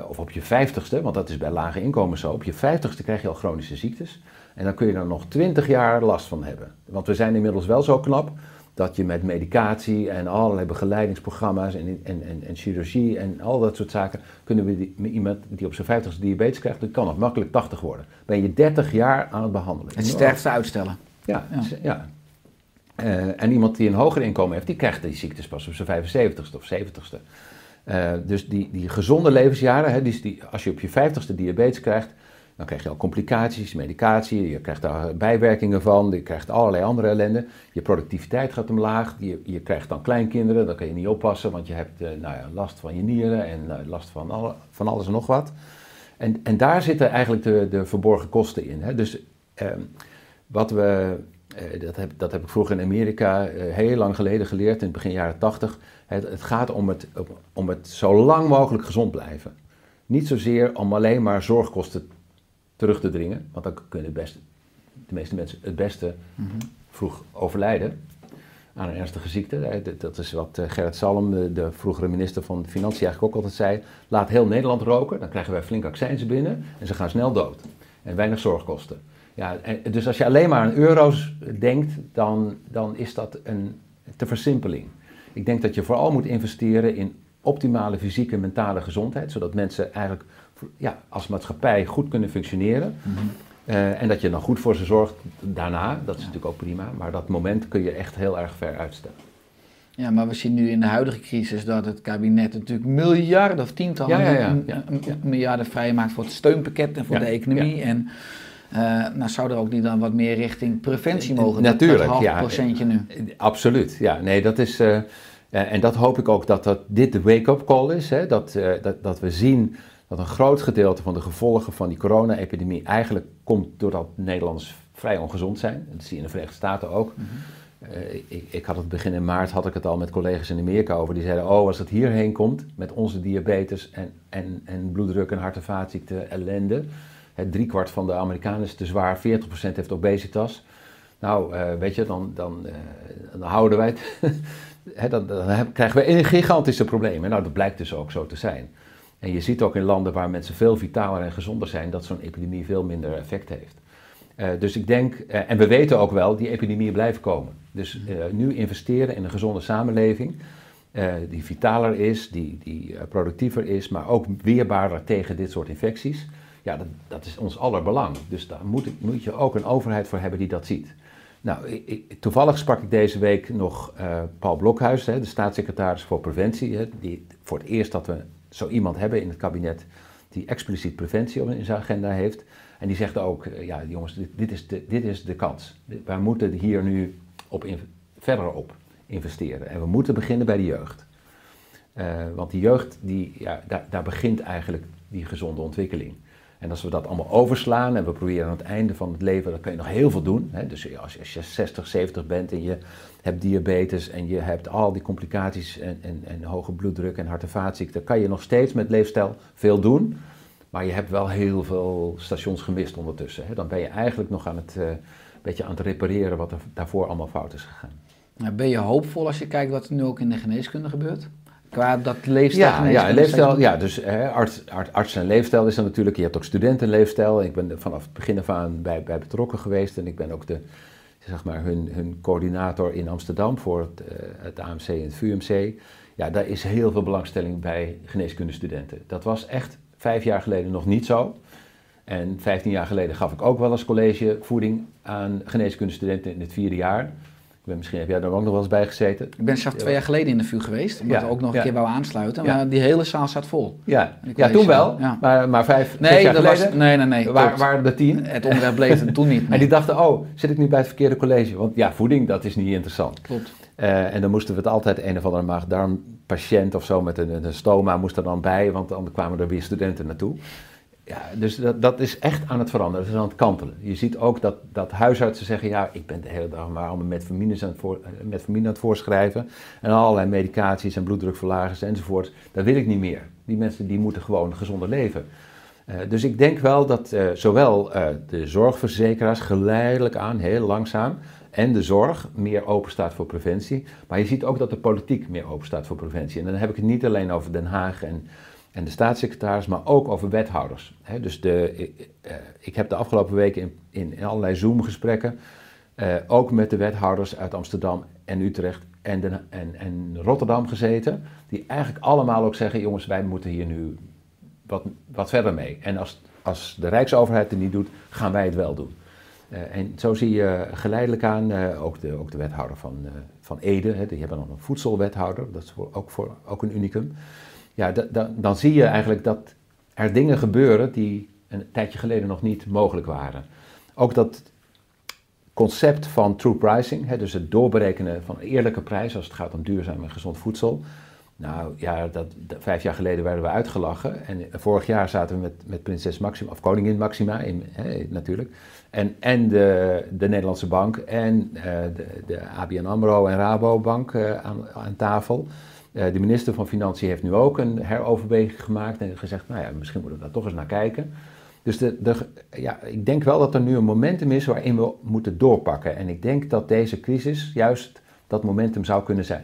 of op je vijftigste, want dat is bij lage inkomens zo, op je vijftigste krijg je al chronische ziektes. En dan kun je er nog twintig jaar last van hebben. Want we zijn inmiddels wel zo knap dat je met medicatie en allerlei begeleidingsprogramma's en, en, en, en chirurgie en al dat soort zaken, kunnen we die, iemand die op zijn vijftigste diabetes krijgt, die kan nog makkelijk 80 worden. Ben je 30 jaar aan het behandelen. Het Enorm. sterfste uitstellen. Ja, Ja. ja. Eh, en iemand die een hoger inkomen heeft, die krijgt die ziektes pas op zijn 75ste of 70ste. Eh, dus die, die gezonde levensjaren, hè, die, die, als je op je vijftigste diabetes krijgt, dan krijg je al complicaties, medicatie, je krijgt daar bijwerkingen van, je krijgt allerlei andere ellende. Je productiviteit gaat omlaag, je, je krijgt dan kleinkinderen, dan kan je niet oppassen, want je hebt nou ja, last van je nieren en last van, alle, van alles en nog wat. En, en daar zitten eigenlijk de, de verborgen kosten in. Hè. Dus ehm, wat we, eh, dat, heb, dat heb ik vroeger in Amerika eh, heel lang geleden geleerd, in het begin jaren 80. Het, het gaat om het, om het zo lang mogelijk gezond blijven. Niet zozeer om alleen maar zorgkosten terug te dringen, want dan kunnen de, beste, de meeste mensen het beste vroeg overlijden aan een ernstige ziekte. Dat is wat eh, Gerrit Salm, de vroegere minister van Financiën, eigenlijk ook altijd zei. Laat heel Nederland roken, dan krijgen wij flink accijnzen binnen en ze gaan snel dood. En weinig zorgkosten. Ja, dus als je alleen maar aan euro's denkt, dan, dan is dat een te versimpeling. Ik denk dat je vooral moet investeren in optimale fysieke en mentale gezondheid, zodat mensen eigenlijk ja, als maatschappij goed kunnen functioneren. Mhm. Eh, en dat je dan goed voor ze zorgt daarna, dat is natuurlijk ook prima, maar dat moment kun je echt heel erg ver uitstellen. Ja, maar we zien nu in de huidige crisis dat het kabinet natuurlijk miljarden of tientallen ja, ja, miljarden vrijmaakt voor het steunpakket en voor de economie. En uh, nou, zou er ook niet dan wat meer richting preventie mogen? Natuurlijk, dat, dat ja. procentje nu. Absoluut, ja. Nee, dat is... Uh, en dat hoop ik ook dat, dat dit de wake-up call is. Hè? Dat, dat, dat we zien dat een groot gedeelte van de gevolgen van die corona-epidemie eigenlijk komt doordat Nederlanders vrij ongezond zijn. Dat zie je in de Verenigde Staten ook. Mm ik, ik, had het begin in maart had ik het al met collega's in Amerika over. Die zeiden, oh, als het hierheen komt met onze diabetes en, en, en bloeddruk en hart- en vaatziekte ellende Drie kwart van de Amerikanen is te zwaar, 40% heeft obesitas. Nou, uh, weet je, dan, dan, uh, dan houden wij het. dan, dan, krijgen we een gigantische probleem. Nou, dat blijkt dus ook zo te zijn. En je ziet ook in landen waar mensen veel vitaler en gezonder zijn, dat zo'n epidemie veel minder effect heeft. Uh, dus ik denk, en we weten ook wel, die epidemieën blijven komen. Dus nu investeren in een gezonde samenleving, die vitaler is, die, die productiever is, maar ook weerbaarder tegen dit soort infecties. Ja, dat, dat is ons allerbelang. Dus daar moet, moet, je ook een overheid voor hebben die dat ziet. Nou, ik, toevallig sprak ik deze week nog Paul Blokhuis, hè, de staatssecretaris voor preventie. Hè, die voor het eerst dat we zo iemand hebben in het kabinet die expliciet preventie in zijn agenda heeft. En die zegt ook, uh, ja jongens, dit, dit, is de, dit is de kans. Wij moeten hier nu op verder op investeren. En we moeten beginnen bij de jeugd. Uh, want die jeugd, die, ja, daar, daar begint eigenlijk die gezonde ontwikkeling. En als we dat allemaal overslaan en we proberen aan het einde van het leven, dan kun je nog heel veel doen. Hè? Dus als je, als je 60, 70 bent en je hebt diabetes en je hebt al die complicaties en, en, en hoge bloeddruk en hart- en vaatziekten, kan je nog steeds met leefstijl veel doen. Maar je hebt wel heel veel stations gemist ondertussen. Hè? Dan ben je eigenlijk nog aan het, uh, beetje aan het repareren wat er daarvoor allemaal fout is gegaan. Ben je hoopvol als je kijkt wat er nu ook in de geneeskunde gebeurt? Qua dat leefstijl? Ja, ja, leefstijl, ja dus hè, arts, arts, en leefstijl is er natuurlijk. Je hebt ook studentenleefstijl. Ik ben vanaf het begin af aan bij, bij betrokken geweest. En ik ben ook de, zeg maar, hun, hun coördinator in Amsterdam voor het, uh, het AMC en het VUMC. Ja, daar is heel veel belangstelling bij geneeskundestudenten. Dat was echt vijf jaar geleden nog niet zo. En vijftien jaar geleden gaf ik ook wel eens collegevoeding aan geneeskundestudenten in het vierde jaar misschien heb jij daar ook nog wel eens bij gezeten. Ik ben zelf twee jaar geleden in de VU geweest, omdat ja, we ook nog een keer wou aansluiten. Maar die hele zaal zat vol. Ja, ja toen wel, maar, maar vijf, nee, jaar geleden was, nee, nee, nee, waar, waren er tien. Het onderwerp bleef er toen niet. En die dachten, oh, zit ik nu bij het verkeerde college? Want ja, voeding, dat is niet interessant. Klopt. Uh, en dan moesten we het altijd een of andere maag-darmpatiënt of zo met een, een stoma moest er dan bij, want dan kwamen er weer studenten naartoe. Ja, dus dat, dat is echt aan het veranderen, dat is aan het kantelen. Je ziet ook dat, dat huisartsen zeggen, ja, ik ben de hele dag maar allemaal metformine aan, voor, metformine aan het voorschrijven. En allerlei medicaties en bloeddrukverlagers enzovoort. Dat wil ik niet meer. Die mensen die moeten gewoon gezonder leven. Uh, dus ik denk wel dat uh, zowel de zorgverzekeraars geleidelijk aan, heel langzaam, en de zorg meer open staat voor preventie. Maar je ziet ook dat de politiek meer open staat voor preventie. En dan heb ik het niet alleen over Den Haag en en de staatssecretaris, maar ook over wethouders. dus de, ik, uh, ik, heb de afgelopen weken in, in, allerlei Zoom-gesprekken, uh, ook met de wethouders uit Amsterdam en Utrecht en, en, en, Rotterdam gezeten, die eigenlijk allemaal ook zeggen, jongens, wij moeten hier nu wat, wat verder mee. En als, als de Rijksoverheid het niet doet, gaan wij het wel doen. Uh, en zo zie je geleidelijk aan, ook, de, ook de wethouder van, van Ede, die hebben nog een voedselwethouder, dat is ook, voor, ook een unicum ja, da- da- dan zie je eigenlijk dat er dingen gebeuren die een tijdje geleden nog niet mogelijk waren. Ook dat concept van true pricing, hè, dus het doorberekenen van een eerlijke prijs als het gaat om duurzaam en gezond voedsel. Nou ja, dat, dat- vijf jaar geleden werden we uitgelachen. En vorig jaar zaten we met, met prinses Maxima, of koningin Maxima in, hè, natuurlijk. En, en de, de Nederlandse Bank en eh, de, de ABN AMRO en Rabobank eh, aan, aan tafel. Eh, de minister van Financiën heeft nu ook een heroverweging gemaakt en gezegd, nou ja, misschien moeten we daar toch eens naar kijken. Dus de, de, ja, ik denk wel dat er nu een momentum is waarin we moeten doorpakken. En ik denk dat deze crisis juist dat momentum zou kunnen zijn.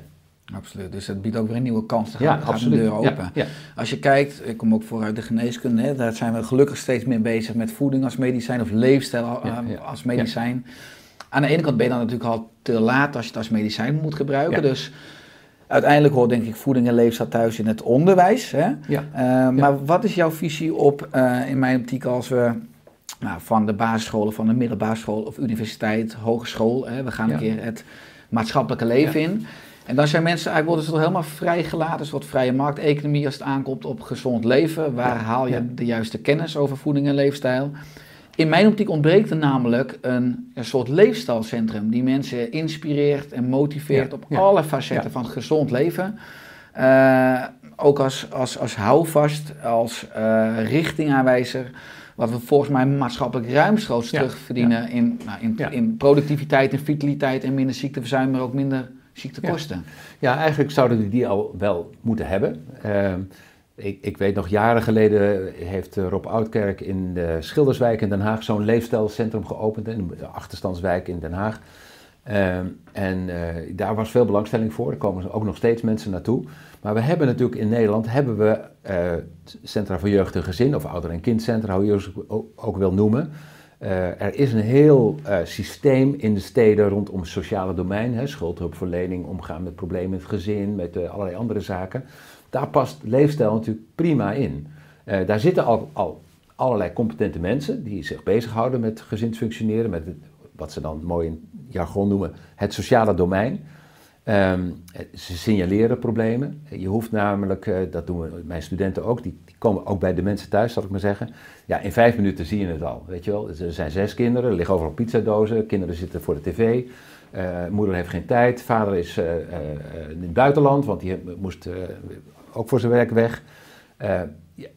Absoluut, dus het biedt ook weer een nieuwe kans. Dan Ja, gaat, de deur Ja, open. ja. Als je kijkt, ik kom ook vooruit de geneeskunde, hè, daar zijn we gelukkig steeds meer bezig met voeding als medicijn of leefstijl eh, als medicijn. Aan de ene kant ben je dan natuurlijk al te laat als je het als medicijn moet gebruiken. Dus uiteindelijk hoort denk ik voeding en leefstijl thuis in het onderwijs. Hè? Ja. Eh, maar wat is jouw visie op, eh, in mijn optiek, als we nou, van de basisscholen, van de middelbare school of universiteit, hogeschool, hè, we gaan een keer het maatschappelijke leven in. En dan zijn mensen, eigenlijk worden ze toch helemaal vrijgelaten, een soort vrije markteconomie als het aankomt op gezond leven. Waar haal je de juiste kennis over voeding en leefstijl? In mijn optiek ontbreekt er namelijk een, een soort leefstijlcentrum die mensen inspireert en motiveert Ja, op ja. alle facetten Ja. van gezond leven. Eh, ook als, als, als houvast, als eh, richtingaanwijzer, wat we volgens mij maatschappelijk ruimschoots terugverdienen in, nou, in, in productiviteit en vitaliteit en minder ziekteverzuim, maar ook minder ziektekosten. Ja, eigenlijk zouden we die al wel moeten hebben. Ehm, ik, ik weet nog, jaren geleden heeft eh, Rob Oudkerk in de Schilderswijk in Den Haag zo'n leefstijlcentrum geopend, in de achterstandswijk in Den Haag. Ehm, en eh, daar was veel belangstelling voor, er komen ook nog steeds mensen naartoe. Maar we hebben natuurlijk in Nederland hebben we, eh, centra voor jeugd en gezin, of ouder- en kindcentra, hoe je ze ook, wil noemen. Er is een heel systeem in de steden rondom het sociale domein, hè, schuldhulpverlening, omgaan met problemen in het gezin, met allerlei andere zaken. Daar past leefstijl natuurlijk prima in. Eh, daar zitten al, al allerlei competente mensen die zich bezighouden met gezinsfunctioneren, met wat ze dan mooi in jargon noemen het sociale domein. Ehm, ze signaleren problemen. Je hoeft namelijk, eh, dat doen mijn studenten ook, die, die komen ook bij de mensen thuis, zal ik maar zeggen. Ja, in vijf minuten zie je het al, weet je wel. Er zijn zes kinderen, er liggen overal pizzadozen, kinderen zitten voor de tv. eh, moeder heeft geen tijd, vader is in het buitenland, want die moest ook voor zijn werk weg. Eh,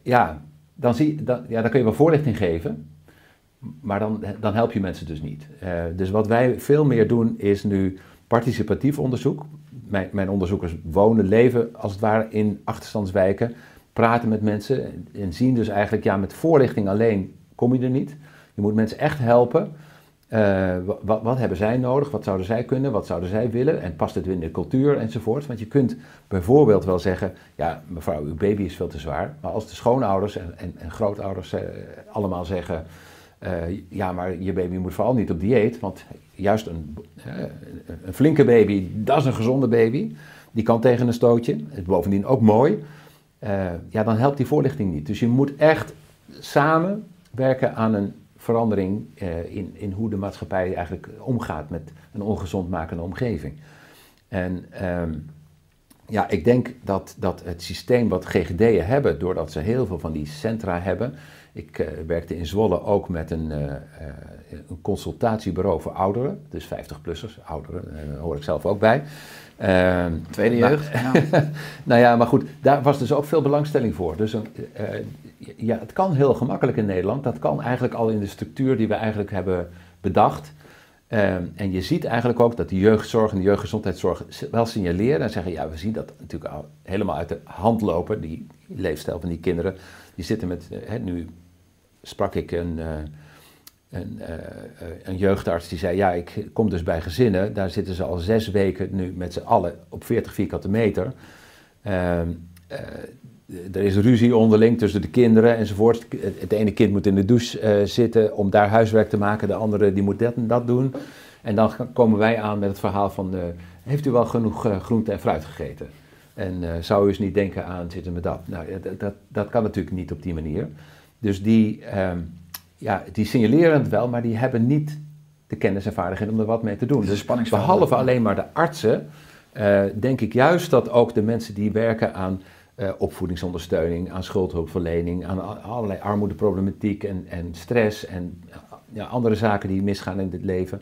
ja, dan, zie, ja, dan kun je wel voorlichting geven, maar dan, dan help je mensen dus niet. Eh, dus wat wij veel meer doen is nu participatief onderzoek. Mijn, mijn onderzoekers wonen, leven als het ware in achterstandswijken, praten met mensen en, en zien dus eigenlijk, ja, met voorlichting alleen kom je er niet. Je moet mensen echt helpen. Eh, wat, wat hebben zij nodig? Wat zouden zij kunnen? Wat zouden zij willen? En past het in de cultuur enzovoort? Want je kunt bijvoorbeeld wel zeggen: Ja, mevrouw, uw baby is veel te zwaar. Maar als de schoonouders en, en, en grootouders eh, allemaal zeggen: eh, Ja, maar je baby moet vooral niet op dieet. Want juist een, een flinke baby, dat is een gezonde baby. Die kan tegen een stootje. Het bovendien ook mooi. Ja, dan helpt die voorlichting niet. Dus je moet echt samen werken aan een verandering eh, in, in hoe de maatschappij eigenlijk omgaat met een ongezond makende omgeving. En ehm, ja, ik denk dat, dat het systeem wat GGD'en hebben, doordat ze heel veel van die centra hebben. Ik eh, werkte in Zwolle ook met een, eh, een consultatiebureau voor ouderen, dus 50-plussers, ouderen, daar hoor ik zelf ook bij. Ehm, Tweede jeugd. ja. nou ja, maar goed, daar was dus ook veel belangstelling voor. Dus eh, ja, het kan heel gemakkelijk in Nederland. Dat kan eigenlijk al in de structuur die we eigenlijk hebben bedacht. Ehm, en je ziet eigenlijk ook dat de jeugdzorg en de jeugdgezondheidszorg wel signaleren en zeggen, ja, we zien dat natuurlijk al helemaal uit de hand lopen, die leefstijl van die kinderen. Die zitten met, eh, nu sprak ik een, eh, een, eh, een jeugdarts die zei, ja, ik kom dus bij gezinnen, daar zitten ze al zes weken nu met z'n allen op 40 vierkante meter. Eh, er is ruzie onderling tussen de kinderen enzovoort. Het ene kind moet in de douche eh, zitten om daar huiswerk te maken, de andere die moet dat en dat doen. En dan komen wij aan met het verhaal van, eh, heeft u wel genoeg eh, groente en fruit gegeten? En eh, zou u eens niet denken aan zitten met dat? Nou, dat, dat, dat kan natuurlijk niet op die manier. Dus die, ehm, ja, die signaleren het wel, maar die hebben niet de kennis en vaardigheden om er wat mee te doen. Dus behalve alleen maar de artsen, eh, denk ik juist dat ook de mensen die werken aan eh, opvoedingsondersteuning, aan schuldhulpverlening, aan allerlei armoedeproblematiek en, en stress en ja, andere zaken die misgaan in het leven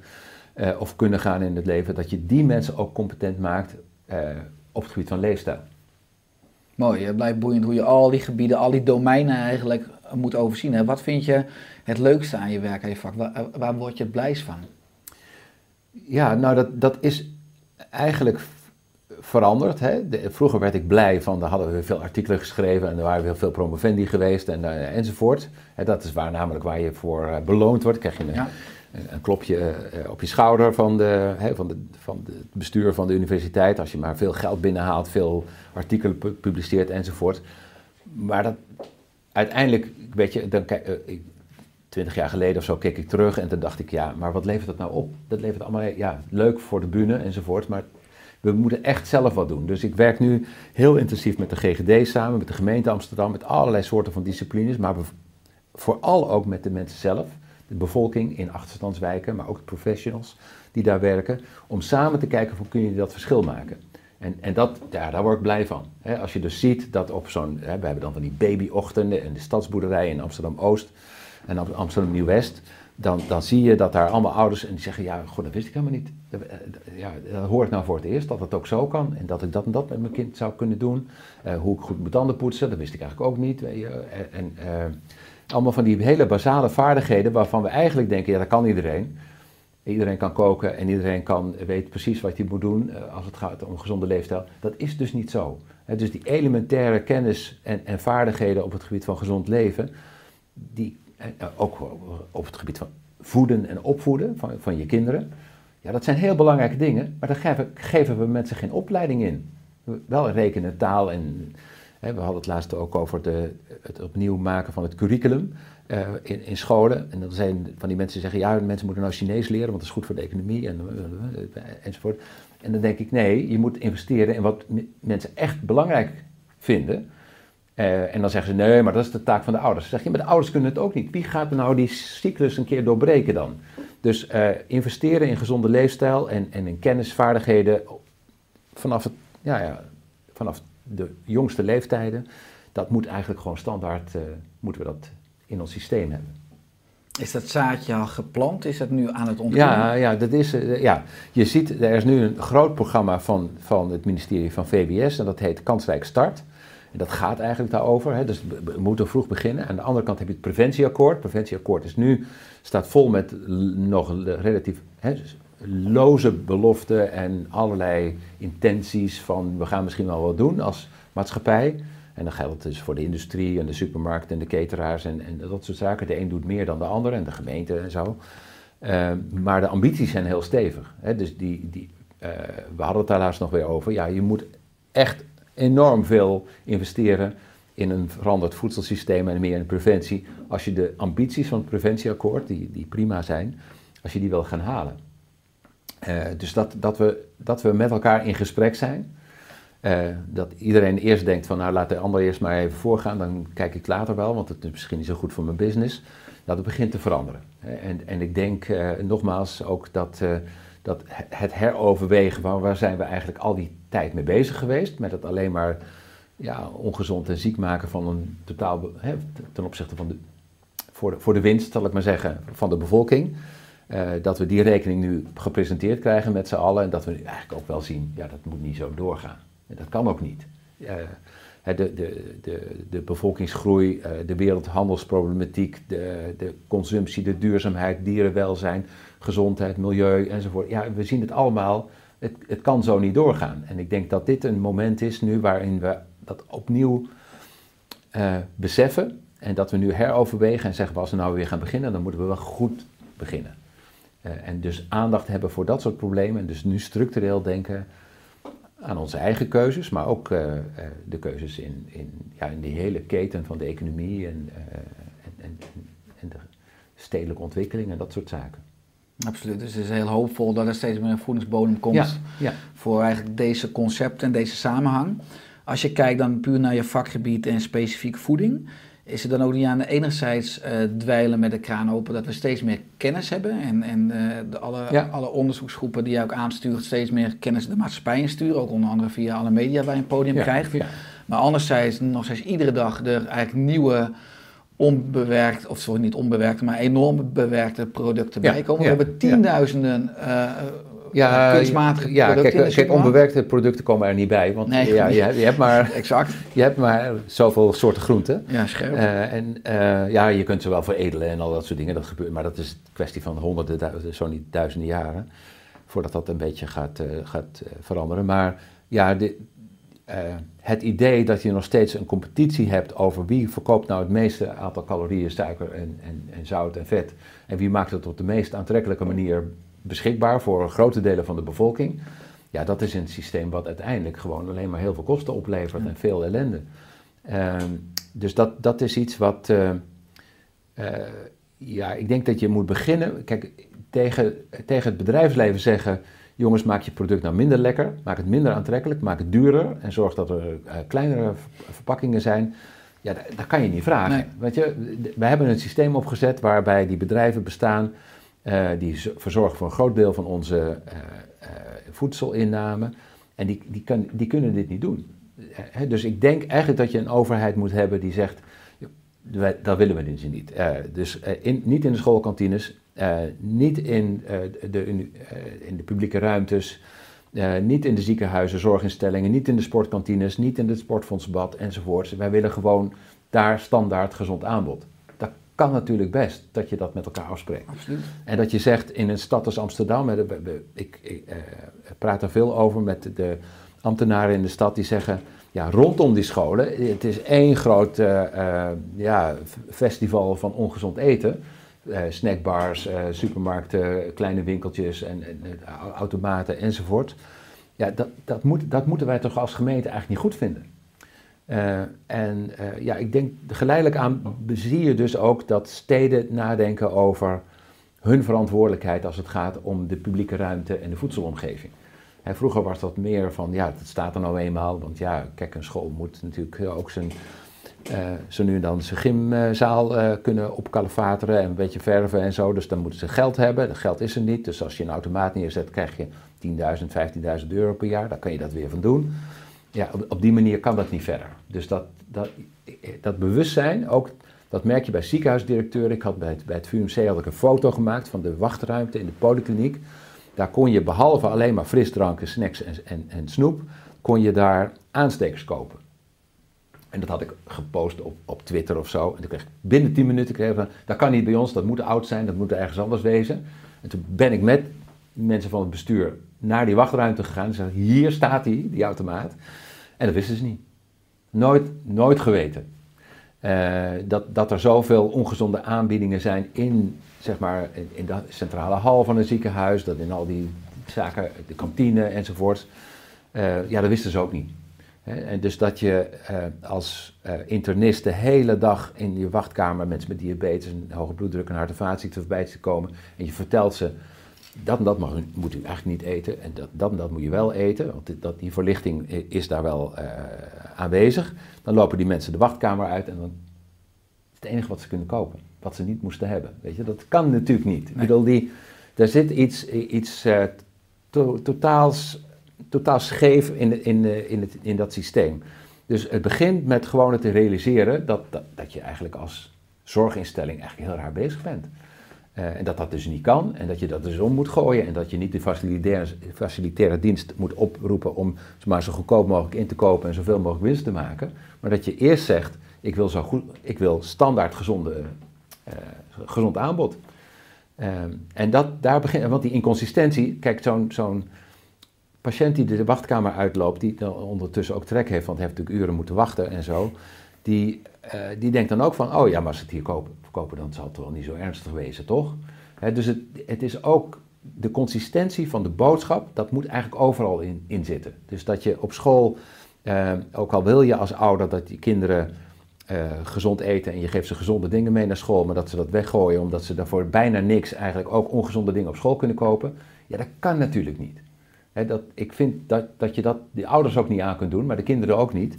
eh, of kunnen gaan in het leven, dat je die mensen ook competent maakt eh, op het gebied van leefstijl. Mooi, het blijft boeiend hoe je al die gebieden, al die domeinen eigenlijk moet overzien. Hè. Wat vind je het leukste aan je werk, aan je vak? Waar, waar word je het blijst van? Ja, nou dat, dat is eigenlijk veranderd. Hè. De- vroeger werd ik blij van, daar hadden we veel artikelen geschreven en er waren heel veel promovendi geweest en, eh, enzovoort. Hè, dat is waar namelijk waar je voor eh, beloond wordt. krijg je een, Ja. een, een klopje eh, op je schouder van, de, hè, van, de, van de- het bestuur van de universiteit. Als je maar veel geld binnenhaalt, veel artikelen pu- publiceert enzovoort. Maar dat, uiteindelijk, weet je, dan, kijk, eh, ik- twintig jaar geleden of zo keek ik terug en toen dacht ik, ja, maar wat levert dat nou op? Dat levert allemaal, ja, leuk voor de bühne enzovoort, maar we moeten echt zelf wat doen. Dus ik werk nu heel intensief met de GGD samen, met de gemeente Amsterdam, met allerlei soorten van disciplines, maar vooral ook met de mensen zelf, de bevolking in achterstandswijken, maar ook de professionals die daar werken, om samen te kijken hoe kun je dat verschil maken. En, en dat, ja, daar word ik blij van. Als je dus ziet dat op zo'n, we hebben dan van die babyochtenden in de stadsboerderij in Amsterdam-Oost en Am- Amsterdam-Nieuw-West, dan, dan zie je dat daar allemaal ouders en die zeggen, ja, god, dat wist ik helemaal niet. Dat, eh, Ja, dat hoor ik nou voor het eerst, dat het ook zo kan en dat ik dat en dat met mijn kind zou kunnen doen. Eh, hoe ik goed mijn tanden poetsen, dat wist ik eigenlijk ook niet. En, eh, allemaal van die hele basale vaardigheden waarvan we eigenlijk denken, ja, dat kan iedereen. Iedereen kan koken en iedereen kan, weet precies wat hij moet doen eh, als het gaat om gezonde leefstijl. Dat is dus niet zo. Dus die elementaire kennis en, en vaardigheden op het gebied van gezond leven, die, eh, eh, ook op het gebied van voeden en opvoeden van, van je kinderen, ja, dat zijn heel belangrijke dingen, maar daar geven, geven we mensen geen opleiding in. Wel rekenen, taal en. Hè, we hadden het laatst ook over de, het opnieuw maken van het curriculum eh, in, in scholen. En dan zijn van die mensen die zeggen: ja, mensen moeten nou Chinees leren, want dat is goed voor de economie en, eh, enzovoort. En dan denk ik: nee, je moet investeren in wat mensen echt belangrijk vinden. Eh, en dan zeggen ze, nee, maar dat is de taak van de ouders. Dan zeg je, maar de ouders kunnen het ook niet. Wie gaat nou die cyclus een keer doorbreken dan? Dus eh, investeren in gezonde leefstijl en, en in kennisvaardigheden vanaf, het, ja, ja, vanaf de jongste leeftijden, dat moet eigenlijk gewoon standaard, eh, moeten we dat in ons systeem hebben. Is dat zaadje al geplant? Is dat nu aan het ontwikkelen? Ja, ja, dat is, ja, je ziet, er is nu een groot programma van, van het ministerie van VWS en dat heet Kansrijk Start. Dat gaat eigenlijk daarover, hè, dus we moeten vroeg beginnen. Aan de andere kant heb je het preventieakkoord. Het preventieakkoord is nu, staat vol met nog relatief hè, dus loze beloften en allerlei intenties van we gaan misschien wel wat doen als maatschappij. En dan geldt dus voor de industrie en de supermarkt en de cateraars en, en dat soort zaken. De een doet meer dan de ander en de gemeente en zo. Eh, maar de ambities zijn heel stevig. Hè? Dus die, die, eh, we hadden het daar laatst nog weer over. Ja, je moet echt enorm veel investeren in een veranderd voedselsysteem en meer in preventie. Als je de ambities van het preventieakkoord, die, die prima zijn, als je die wil gaan halen. Eh, dus dat, dat, we, dat we met elkaar in gesprek zijn. Eh, dat iedereen eerst denkt van nou laat de ander eerst maar even voorgaan, dan kijk ik later wel, want het is misschien niet zo goed voor mijn business. Dat het begint te veranderen. Hè. En, en ik denk eh, nogmaals ook dat, eh, dat het heroverwegen van waar zijn we eigenlijk al die tijd mee bezig geweest, met het alleen maar ja, ongezond en ziek maken van een totaal, ten opzichte van de, voor de, voor de winst, zal ik maar zeggen, van de bevolking. Eh, dat we die rekening nu gepresenteerd krijgen met z'n allen en dat we eigenlijk ook wel zien, ja, dat moet niet zo doorgaan. En dat kan ook niet. Eh, de, de, de, de bevolkingsgroei, eh, de wereldhandelsproblematiek, de, de consumptie, de duurzaamheid, dierenwelzijn, gezondheid, milieu enzovoort. Ja, we zien het allemaal. Het, het kan zo niet doorgaan. En ik denk dat dit een moment is nu waarin we dat opnieuw eh, beseffen. En dat we nu heroverwegen en zeggen, als we nou weer gaan beginnen, dan moeten we wel goed beginnen. Eh, en dus aandacht hebben voor dat soort problemen. En dus nu structureel denken aan onze eigen keuzes, maar ook eh, de keuzes in, in, ja, in die hele keten van de economie en, en, en, en de stedelijke ontwikkeling en dat soort zaken. Absoluut. Dus het is heel hoopvol dat er steeds meer een voedingsbodem komt Ja, ja. voor eigenlijk deze concepten en deze samenhang. Als je kijkt dan puur naar je vakgebied en specifiek voeding, is het dan ook niet aan de enerzijds eh, dweilen met de kraan open dat we steeds meer kennis hebben en, en eh, de alle, Ja. alle onderzoeksgroepen die je ook aanstuurt steeds meer kennis de maatschappij insturen, ook onder andere via alle media waar je een podium krijgt. Maar anderzijds nog steeds iedere dag er eigenlijk nieuwe onbewerkt, of sorry, niet onbewerkte, maar enorm bewerkte producten Ja, bijkomen. ja, We hebben tienduizenden eh, Ja, kunstmatige ja, producten kijk, onbewerkte producten komen er niet bij, want Nee, ja, je, hebt- je, hebt maar, Exact. je hebt maar zoveel soorten groenten. Ja, scherp. En ja, je kunt ze wel veredelen en al dat soort dingen, dat gebeurt, maar dat is een kwestie van honderden, duizenden, zo niet duizenden jaren, voordat dat een beetje gaat, gaat veranderen. Maar ja, de, eh, het idee dat je nog steeds een competitie hebt over wie verkoopt nou het meeste aantal calorieën, suiker en, en, en zout en vet, en wie maakt het op de meest aantrekkelijke manier beschikbaar voor grote delen van de bevolking. Ja, dat is een systeem wat uiteindelijk gewoon alleen maar heel veel kosten oplevert en veel ellende. Ehm, dus dat, dat is iets wat. eh, eh, ja, ik denk dat je moet beginnen. Kijk, tegen, tegen het bedrijfsleven zeggen. Jongens, maak je product nou minder lekker. Maak het minder aantrekkelijk. Maak het duurder. En zorg dat er eh, kleinere ver- verpakkingen zijn. Ja, dat, dat kan je niet vragen. Nee. Weet je, we hebben een systeem opgezet waarbij die bedrijven bestaan. eh, die verzorgen voor een groot deel van onze eh, voedselinname. En die, die, kan, die kunnen dit niet doen. Dus ik denk eigenlijk dat je een overheid moet hebben die zegt. Dat willen we dus niet. Dus in, niet in de schoolkantines, niet in, eh, de, uni- eh, in de publieke ruimtes, eh, niet in de ziekenhuizen, zorginstellingen, niet in de sportkantines, niet in het sportfondsbad enzovoorts. Wij willen gewoon daar standaard gezond aanbod. Dat kan natuurlijk best, dat je dat met elkaar afspreekt. Absoluut. En dat je zegt in een stad als Amsterdam, ik, ik eh, praat er veel over met de ambtenaren in de stad die zeggen, ja, rondom die scholen, het is één groot eh, eh, ja, festival van ongezond eten. Eh, snackbars, eh, supermarkten, kleine winkeltjes en, eh, au- automaten enzovoort. Ja, dat, dat, dat moeten wij toch als gemeente eigenlijk niet goed vinden. En ja, ik denk geleidelijk aan zie je dus ook dat steden nadenken over hun verantwoordelijkheid als het gaat om de publieke ruimte en de voedselomgeving. Vroeger was dat meer van, ja, dat staat er nou eenmaal, want ja, kijk, een school moet natuurlijk ook zijn, zo nu en dan zijn gymzaal eh, kunnen opkalefateren en een beetje verven en zo, dus dan moeten ze geld hebben. Dat geld is er niet, dus als je een automaat neerzet, krijg je 10.000, 15.000 euro per jaar, daar kan je dat weer van doen. Ja, op, op die manier kan dat niet verder. Dus dat, dat, dat bewustzijn, ook, dat merk je bij ziekenhuisdirecteuren. Ik had bij het, bij het VUMC had ik een foto gemaakt van de wachtruimte in de polykliniek. Daar kon je behalve alleen maar frisdranken, snacks en, en, en snoep, kon je daar aanstekers kopen. En dat had ik gepost op, op Twitter of zo. En toen kreeg ik binnen 10 minuten kreeg van, dat kan niet bij ons, dat moet oud zijn, dat moet ergens anders wezen. En toen ben ik met mensen van het bestuur naar die wachtruimte gegaan en zei, hier staat die, die automaat. En dat wisten ze niet. Nooit, nooit geweten. Eh, dat, dat er zoveel ongezonde aanbiedingen zijn in, zeg maar, in, de centrale hal van een ziekenhuis, dat in al die zaken, de kantine enzovoort. Eh, ja, dat wisten ze ook niet. En dus dat je eh, als eh, internist de hele dag in je wachtkamer mensen met diabetes, en hoge bloeddruk en hart- en vaatziekten voorbij te komen. En je vertelt ze, dat en dat mag moet u eigenlijk niet eten. En dat, dat en dat moet je wel eten. Want dit- dat, die verlichting is daar wel eh, aanwezig. Dan lopen die mensen de wachtkamer uit en dan is het enige wat ze kunnen kopen. Wat ze niet moesten hebben. Weet je, dat kan natuurlijk niet. Ik bedoel, die, daar zit iets, iets to- totaals, totaal scheef in, in, in, het, in dat systeem. Dus het begint met gewoon te realiseren dat, dat, dat je eigenlijk als zorginstelling eigenlijk heel raar bezig bent. Eh, en dat dat dus niet kan en dat je dat dus om moet gooien en dat je niet de facilitaire, dienst moet oproepen om maar zo goedkoop mogelijk in te kopen en zoveel mogelijk winst te maken. Maar dat je eerst zegt, ik wil, zo goed, ik wil standaard gezonde, eh, gezond aanbod. Ehm, en dat, daar begint, want die inconsistentie, kijk, zo'n zo'n patiënt die de wachtkamer uitloopt, die dan ondertussen ook trek heeft, want hij heeft natuurlijk uren moeten wachten en zo, die, eh, die denkt dan ook van, oh ja, maar als ze het hier kopen, dan zal het wel niet zo ernstig wezen, toch? Dus het, het is ook de consistentie van de boodschap, dat moet eigenlijk overal in, in zitten. Dus dat je op school, eh, ook al wil je als ouder dat die kinderen eh, gezond eten en je geeft ze gezonde dingen mee naar school, maar dat ze dat weggooien omdat ze daarvoor bijna niks eigenlijk ook ongezonde dingen op school kunnen kopen, ja, dat kan natuurlijk niet. Dat, ik vind dat, dat je dat de ouders ook niet aan kunt doen, maar de kinderen ook niet.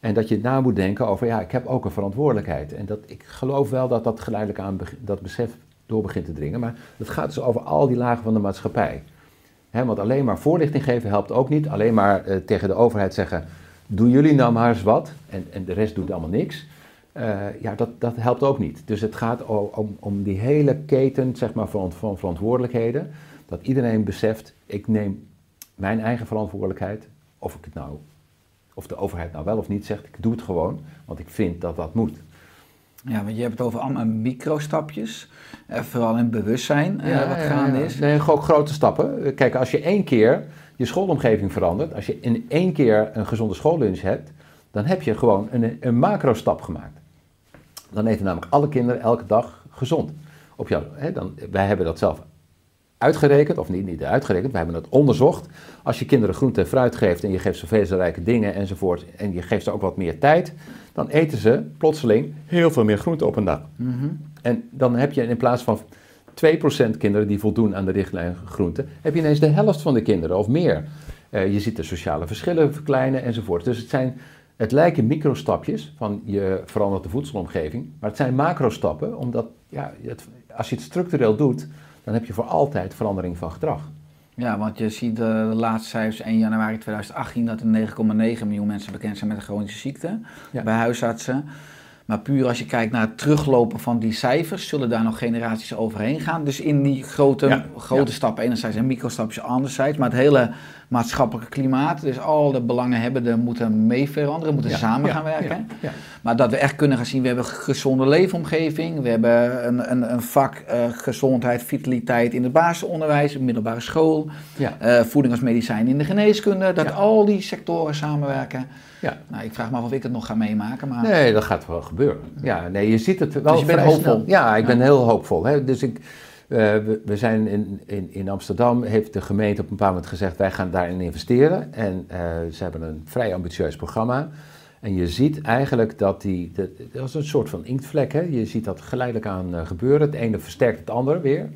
En dat je na moet denken over, ja, ik heb ook een verantwoordelijkheid. En dat, ik geloof wel dat dat geleidelijk aan dat besef door begint te dringen. Maar het gaat dus over al die lagen van de maatschappij. Want alleen maar voorlichting geven helpt ook niet. Alleen maar eh, tegen de overheid zeggen, doen jullie nou maar eens wat en, en de rest doet allemaal niks. Eh, ja, dat, dat helpt ook niet. Dus het gaat om, om die hele keten zeg maar, van, van verantwoordelijkheden. Dat iedereen beseft, ik neem mijn eigen verantwoordelijkheid. Of ik het nou, of de overheid nou wel of niet zegt, ik doe het gewoon, want ik vind dat dat moet. Ja, want je hebt het over allemaal microstapjes. Eh, vooral in bewustzijn eh, wat gaande is. Nee, gewoon grote stappen. Kijk, als je één keer je schoolomgeving verandert, als je in één keer een gezonde schoollunch hebt, dan heb je gewoon een, een macro-stap gemaakt. Dan eten namelijk alle kinderen elke dag gezond. Op jou, hè, dan, wij hebben dat zelf uitgerekend, of niet, niet uitgerekend, wij hebben het onderzocht. Als je kinderen groente en fruit geeft en je geeft ze vezelrijke dingen enzovoort, en je geeft ze ook wat meer tijd, dan eten ze plotseling heel veel meer groente op een dag. En dan heb je in plaats van 2% kinderen die voldoen aan de richtlijn groente, heb je ineens de helft van de kinderen of meer. Eh, je ziet de sociale verschillen verkleinen enzovoort. Dus het, zijn, het lijken microstapjes van je verandert de voedselomgeving, maar het zijn macrostappen, omdat ja, het, als je het structureel doet, dan heb je voor altijd verandering van gedrag. Ja, want je ziet de, de laatste cijfers 1 januari 2018 dat er 9,9 miljoen mensen bekend zijn met een chronische ziekte Ja. bij huisartsen. Maar puur als je kijkt naar het teruglopen van die cijfers, zullen daar nog generaties overheen gaan. Dus in die grote, Ja, grote ja. stappen enerzijds en microstapjes anderzijds. Maar het hele maatschappelijke klimaat, dus al de belanghebbenden moeten mee veranderen, moeten Ja, samen ja, gaan werken. ja. Maar dat we echt kunnen gaan zien, we hebben een gezonde leefomgeving, we hebben een, een, een vak eh, gezondheid, vitaliteit in het basisonderwijs, middelbare school, Ja. eh, voeding als medicijn in de geneeskunde, dat al die sectoren samenwerken. Ja. Nou, ik vraag me af of ik het nog ga meemaken, maar Nee, dat gaat wel gebeuren. Ja, nee, je ziet het wel Dus je bent hoopvol? snel. Ja, ik ben heel hoopvol. Hè. Dus ik, we, we zijn in, in, in Amsterdam, heeft de gemeente op een bepaald moment gezegd, wij gaan daarin investeren. En eh, ze hebben een vrij ambitieus programma. En je ziet eigenlijk dat die, dat, is een soort van inktvlek. Hè. Je ziet dat geleidelijk aan eh, gebeuren. Het ene versterkt het andere weer.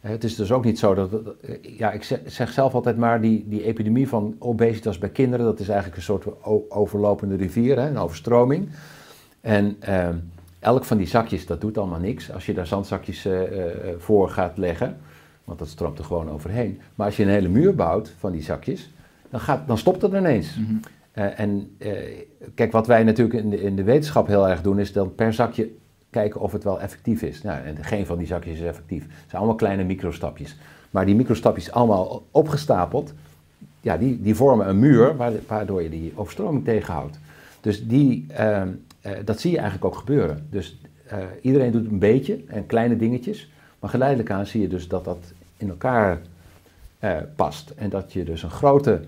Eh, Het is dus ook niet zo dat, eh, ja, ik zeg, zelf altijd maar, die, die epidemie van obesitas bij kinderen, dat is eigenlijk een soort overlopende rivier, hè, een overstroming. En ehm, elk van die zakjes, dat doet allemaal niks. Als je daar zandzakjes eh, eh, voor gaat leggen, want dat stroomt er gewoon overheen. Maar als je een hele muur bouwt van die zakjes, dan, gaat, dan stopt het ineens. Eh, en eh, kijk, wat wij natuurlijk in de, in de wetenschap heel erg doen, is dan per zakje kijken of het wel effectief is. Nou, en geen van die zakjes is effectief. Het zijn allemaal kleine microstapjes. Maar die microstapjes allemaal opgestapeld, ja, die, die vormen een muur waar- waardoor je die overstroming tegenhoudt. Dus die, ehm, eh, dat zie je eigenlijk ook gebeuren. Dus eh, iedereen doet een beetje en kleine dingetjes, maar geleidelijk aan zie je dus dat dat in elkaar eh, past. En dat je dus een grote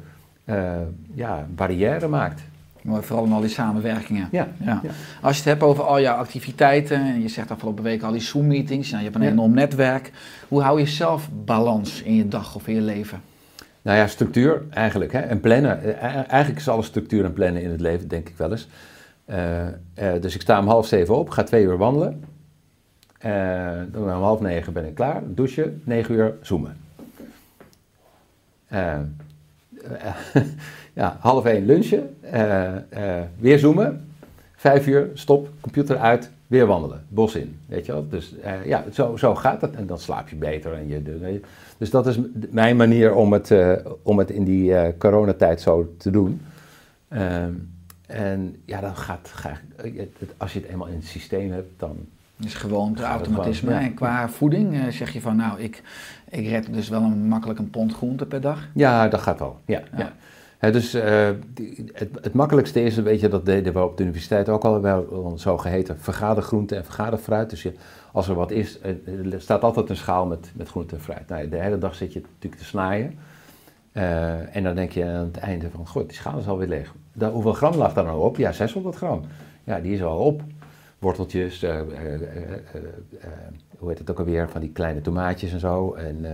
ja, barrière maakt. maar vooral in al die samenwerkingen. Ja, Ja. ja. Als je het hebt over al jouw activiteiten, en je zegt afgelopen week al die Zoom-meetings, nou, je hebt een Ja. enorm netwerk. Hoe hou je zelf balans in je dag of in je leven? Nou ja, structuur eigenlijk. Hè? En plannen. Eigenlijk is alles structuur en plannen in het leven, denk ik wel eens. Eh, eh, dus ik sta om half zeven op, ga twee uur wandelen. Eh, om half negen ben ik klaar, douchen, negen uur zoomen. Ja, half één lunchen, weer zoomen. Vijf uur, stop, computer uit, weer wandelen, bos in. Weet je wel? Dus ja, zo, zo gaat het. En dan slaap je beter. En je, dus dat is mijn manier om het, om het in die coronatijd zo te doen. Ehm, en ja, dan gaat, het- als je het eenmaal in het systeem hebt, dan... is gewoon het Gaat het automatisme. gewoon, ja. En qua voeding eh, zeg je van, nou, ik, ik red dus wel een, makkelijk een pond groente per dag. Ja, dat gaat wel. Ja, Ja. dus eh, het, het makkelijkste is, weet je, dat deden we op de universiteit ook al wel een zogeheten vergadergroente en vergaderfruit. Dus je, als er wat is, eh, er staat altijd een schaal met, met groente en fruit. Nou, de hele dag zit je natuurlijk te snaaien. Eh, en dan denk je aan het einde van, god, die schaal is alweer leeg. Hoeveel gram lag daar nou op? Ja, 600 gram. Ja, die is al op. Worteltjes, eh, eh, hoe heet het ook alweer, van die kleine tomaatjes en zo. En,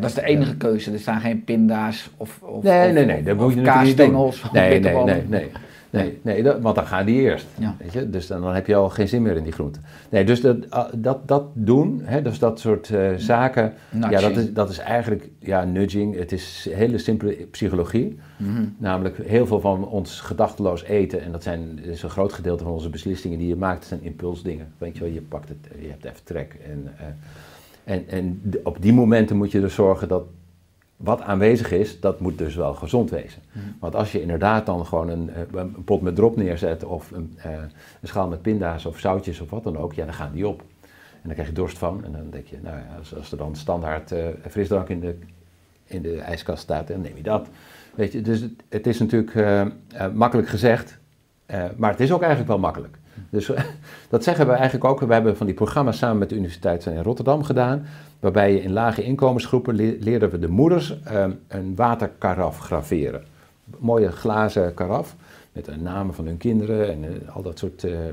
Dat is de enige keuze. Er staan geen pinda's of, of, Nee, of, nee, nee, of- dat of moet je natuurlijk niet doen. kaasstengels. Nee, nee, nee, nee. Nee, nee dat, want dan gaan die eerst. Ja. Weet je? Dus dan, dan heb je al geen zin meer in die groente. Nee, dus dat, ah, dat, dat doen, hè, dus dat soort eh, zaken, ja, dat is, dat is eigenlijk ja, nudging. Het is hele simpele psychologie. Mhm. Namelijk heel veel van ons gedachteloos eten, en dat zijn, is een groot gedeelte van onze beslissingen die je maakt, zijn impulsdingen. Weet je wel, je pakt het, je hebt even trek. En, eh, en, en op die momenten moet je dus zorgen dat wat aanwezig is, dat moet dus wel gezond wezen. Want als je inderdaad dan gewoon een, eh, een pot met drop neerzet of een, eh, een schaal met pinda's of zoutjes of wat dan ook, ja, dan gaan die op. En dan krijg je dorst van en dan denk je, nou ja, als, als er dan standaard eh, frisdrank in de, in de ijskast staat, dan neem je dat. Weet je, dus het, het is natuurlijk makkelijk gezegd, maar het is ook eigenlijk wel makkelijk. Dus dat zeggen we eigenlijk ook. We hebben van die programma's samen met de Universiteit in Rotterdam gedaan. Waarbij je in lage inkomensgroepen le- leerden we de moeders eh, een waterkaraf graveren. Mooie glazen karaf met de namen van hun kinderen en eh, al dat soort eh, eh,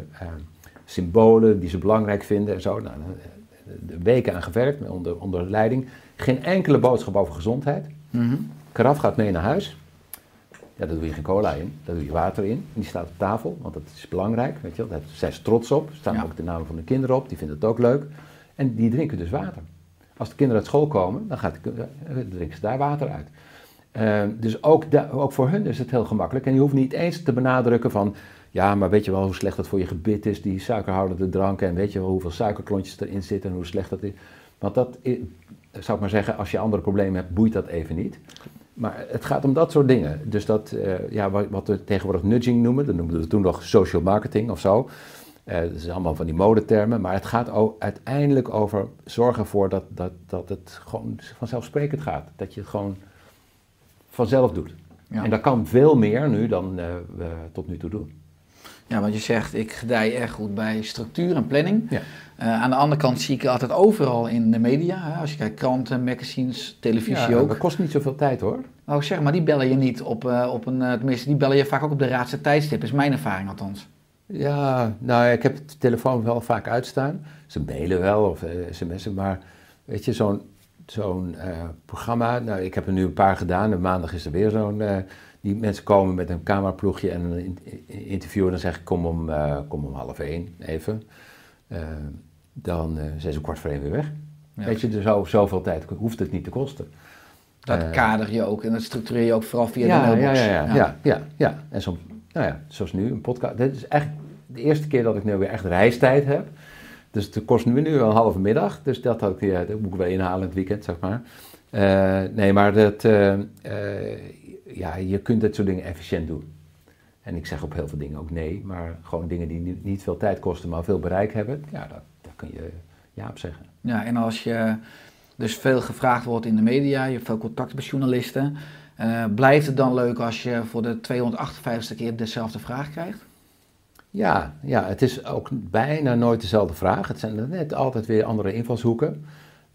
symbolen die ze belangrijk vinden en zo. Nou, eh, de weken aan gewerkt onder, onder leiding. Geen enkele boodschap over gezondheid. Mhm. Karaf gaat mee naar huis. Ja, daar doe je geen cola in, daar doe je water in. En die staat op tafel, want dat is belangrijk. Weet je wel. Daar zijn ze trots op. Er staan Ja. ook de namen van de kinderen op, die vinden het ook leuk. En die drinken dus water. Als de kinderen uit school komen, dan gaat, de- eh, drinken ze daar water uit. Eh, dus ook, da- ook voor hun is het heel gemakkelijk. En je hoeft niet eens te benadrukken van... Ja, maar weet je wel hoe slecht dat voor je gebit is, die suikerhoudende dranken. En weet je wel hoeveel suikerklontjes erin zitten en hoe slecht dat is. Want dat, zou ik maar zeggen, als je andere problemen hebt, boeit dat even niet. Maar het gaat om dat soort dingen. Dus dat, eh, ja, wat, we tegenwoordig nudging noemen, dat noemden we toen nog social marketing of zo. Eh, dat is allemaal van die modetermen. Maar het gaat ook uiteindelijk over zorgen ervoor dat, dat, dat het gewoon vanzelfsprekend gaat. Dat je het gewoon vanzelf doet. Ja. En dat kan veel meer nu dan eh, we tot nu toe doen. Ja, want je zegt, ik gedij erg goed bij structuur en planning. Ja. Eh, aan de andere kant zie ik het altijd overal in de media. Hè? Als je kijkt, kranten, magazines, televisie Ja, ook. dat kost niet zoveel tijd hoor. Nou, zeg maar, die bellen je niet op, eh, op een... eh, tenminste, die bellen je vaak ook op de raadste tijdstip. is mijn ervaring althans. Ja, nou ik heb de telefoon wel vaak uitstaan. Ze mailen wel of sms'en, maar weet je, zo'n zo'n programma, nou ik heb er nu een paar gedaan en maandag is er weer zo'n, die mensen komen met een cameraploegje en een in- in- interview en dan zeg ik kom om, eh, kom om half één even. Eh, dan eh, zijn ze kwart voor één weer weg. Ja, weet je, dus zo, zoveel tijd hoeft het niet te kosten. Dat kader je ook en dat structureer je ook vooral via ja, de mailbox. ja, ja, ja, ja, ja. En zo, nou ja, zoals nu, een podcast. Dit is eigenlijk de eerste keer dat ik nu weer echt reistijd heb. Dus het kost nu, nu een halve middag. Dus dat, had ik, ja, dat moet ik wel inhalen in het weekend, zeg maar. Nee, maar dat, ja, je kunt dit soort dingen efficiënt doen. En ik zeg op heel veel dingen ook nee. Maar gewoon dingen die niet, veel tijd kosten, maar veel bereik hebben. Ja, daar, daar kun je ja op zeggen. Ja, en als je dus veel gevraagd wordt in de media, je hebt veel contact met journalisten, eh, blijft het dan leuk als je voor de 258ste keer dezelfde vraag krijgt? Ja, ja, het is ook bijna nooit dezelfde vraag. Het zijn net altijd weer andere invalshoeken.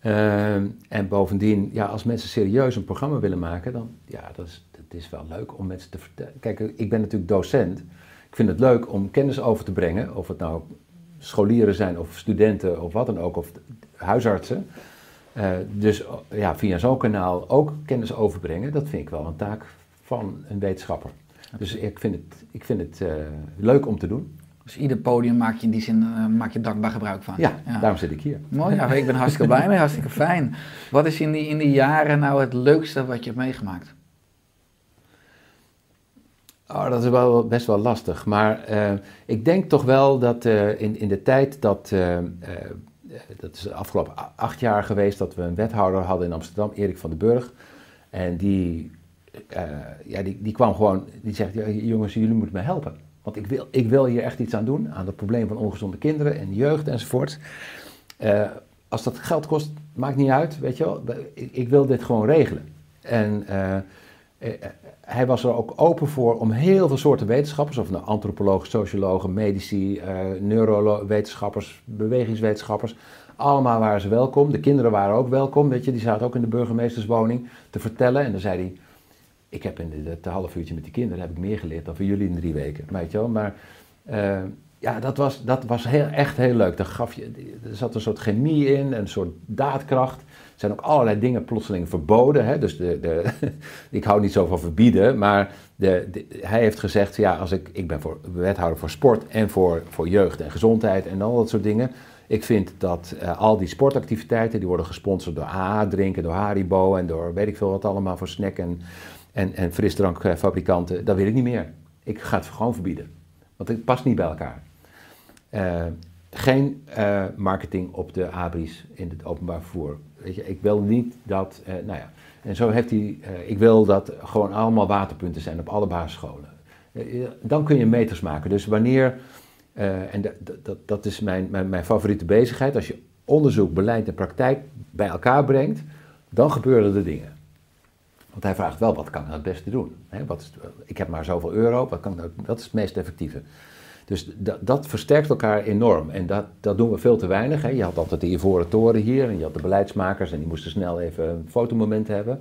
Ehm, en bovendien, ja, als mensen serieus een programma willen maken, dan ja, dat is, is wel leuk om mensen te vertellen. Kijk, ik ben natuurlijk docent. Ik vind het leuk om kennis over te brengen, of het nou scholieren zijn of studenten of wat dan ook, of huisartsen. Eh, dus ja, via zo'n kanaal ook kennis overbrengen, dat vind ik wel een taak van een wetenschapper. Dus ik vind het, ik vind het eh, leuk om te doen. Dus ieder podium maak je in die zin eh, maak je dankbaar gebruik van. Ja, daarom zit ik hier. Mooi, ja, ik ben hartstikke blij mee, hartstikke fijn. Wat is in die, in die jaren nou het leukste wat je hebt meegemaakt? Oh, dat is wel best wel lastig. Maar eh, ik denk toch wel dat eh, in, in de tijd dat. eh, dat is de afgelopen acht jaar geweest dat we een wethouder hadden in Amsterdam, Erik van den Burg. En die, ja, die, die kwam gewoon. Die zegt: Jongens, jullie moeten me helpen. Want ik wil, ik wil hier echt iets aan doen. Aan het probleem van ongezonde kinderen en jeugd enzovoort. Als dat geld kost, maakt niet uit. Weet je wel. Ik, ik wil dit gewoon regelen. En. Hij was er ook open voor om heel veel soorten wetenschappers, of nou antropologen, sociologen, medici, eh neurowetenschappers, bewegingswetenschappers, allemaal waren ze welkom. De kinderen waren ook welkom, weet je, die zaten ook in de burgemeesterswoning te vertellen. En dan zei hij, ik heb in het half uurtje met die kinderen heb ik meer geleerd dan voor jullie in drie weken, weet je wel. Maar eh, ja, dat was, dat was heel, echt heel leuk. Daar gaf je, er zat een soort chemie in, een soort daadkracht. Zijn ook allerlei dingen plotseling verboden. Hè? Dus de, de, ik hou niet zo van verbieden, maar de, de- hij heeft gezegd, ja, als ik, ik ben voor, wethouder voor sport en voor, voor jeugd en gezondheid en al dat soort dingen. Ik vind dat eh, al die sportactiviteiten, die worden gesponsord door AA drinken, door Haribo en door weet ik veel wat allemaal voor snack en, en, en frisdrankfabrikanten, dat wil ik niet meer. Ik ga het gewoon verbieden, want het past niet bij elkaar. Eh, geen eh, marketing op de abris in het openbaar vervoer. Ik wil niet dat, eh, nou ja. En zo heeft hij, eh, ik wil dat gewoon allemaal waterpunten zijn op alle basisscholen. Eh, dan kun je meters maken. Dus wanneer, en dat, is mijn, mijn, favoriete bezigheid, als je onderzoek, beleid en praktijk bij elkaar brengt, dan gebeuren er dingen. Want hij vraagt wel, wat kan ik het beste doen? Wat is, ik heb maar zoveel euro, wat, kan ik nou, is het meest effectieve? Dus dat, versterkt elkaar enorm. En dat, dat doen we veel te weinig. Hè. Je had altijd de Ivoren Toren hier en je had de beleidsmakers en die moesten snel even een fotomoment hebben.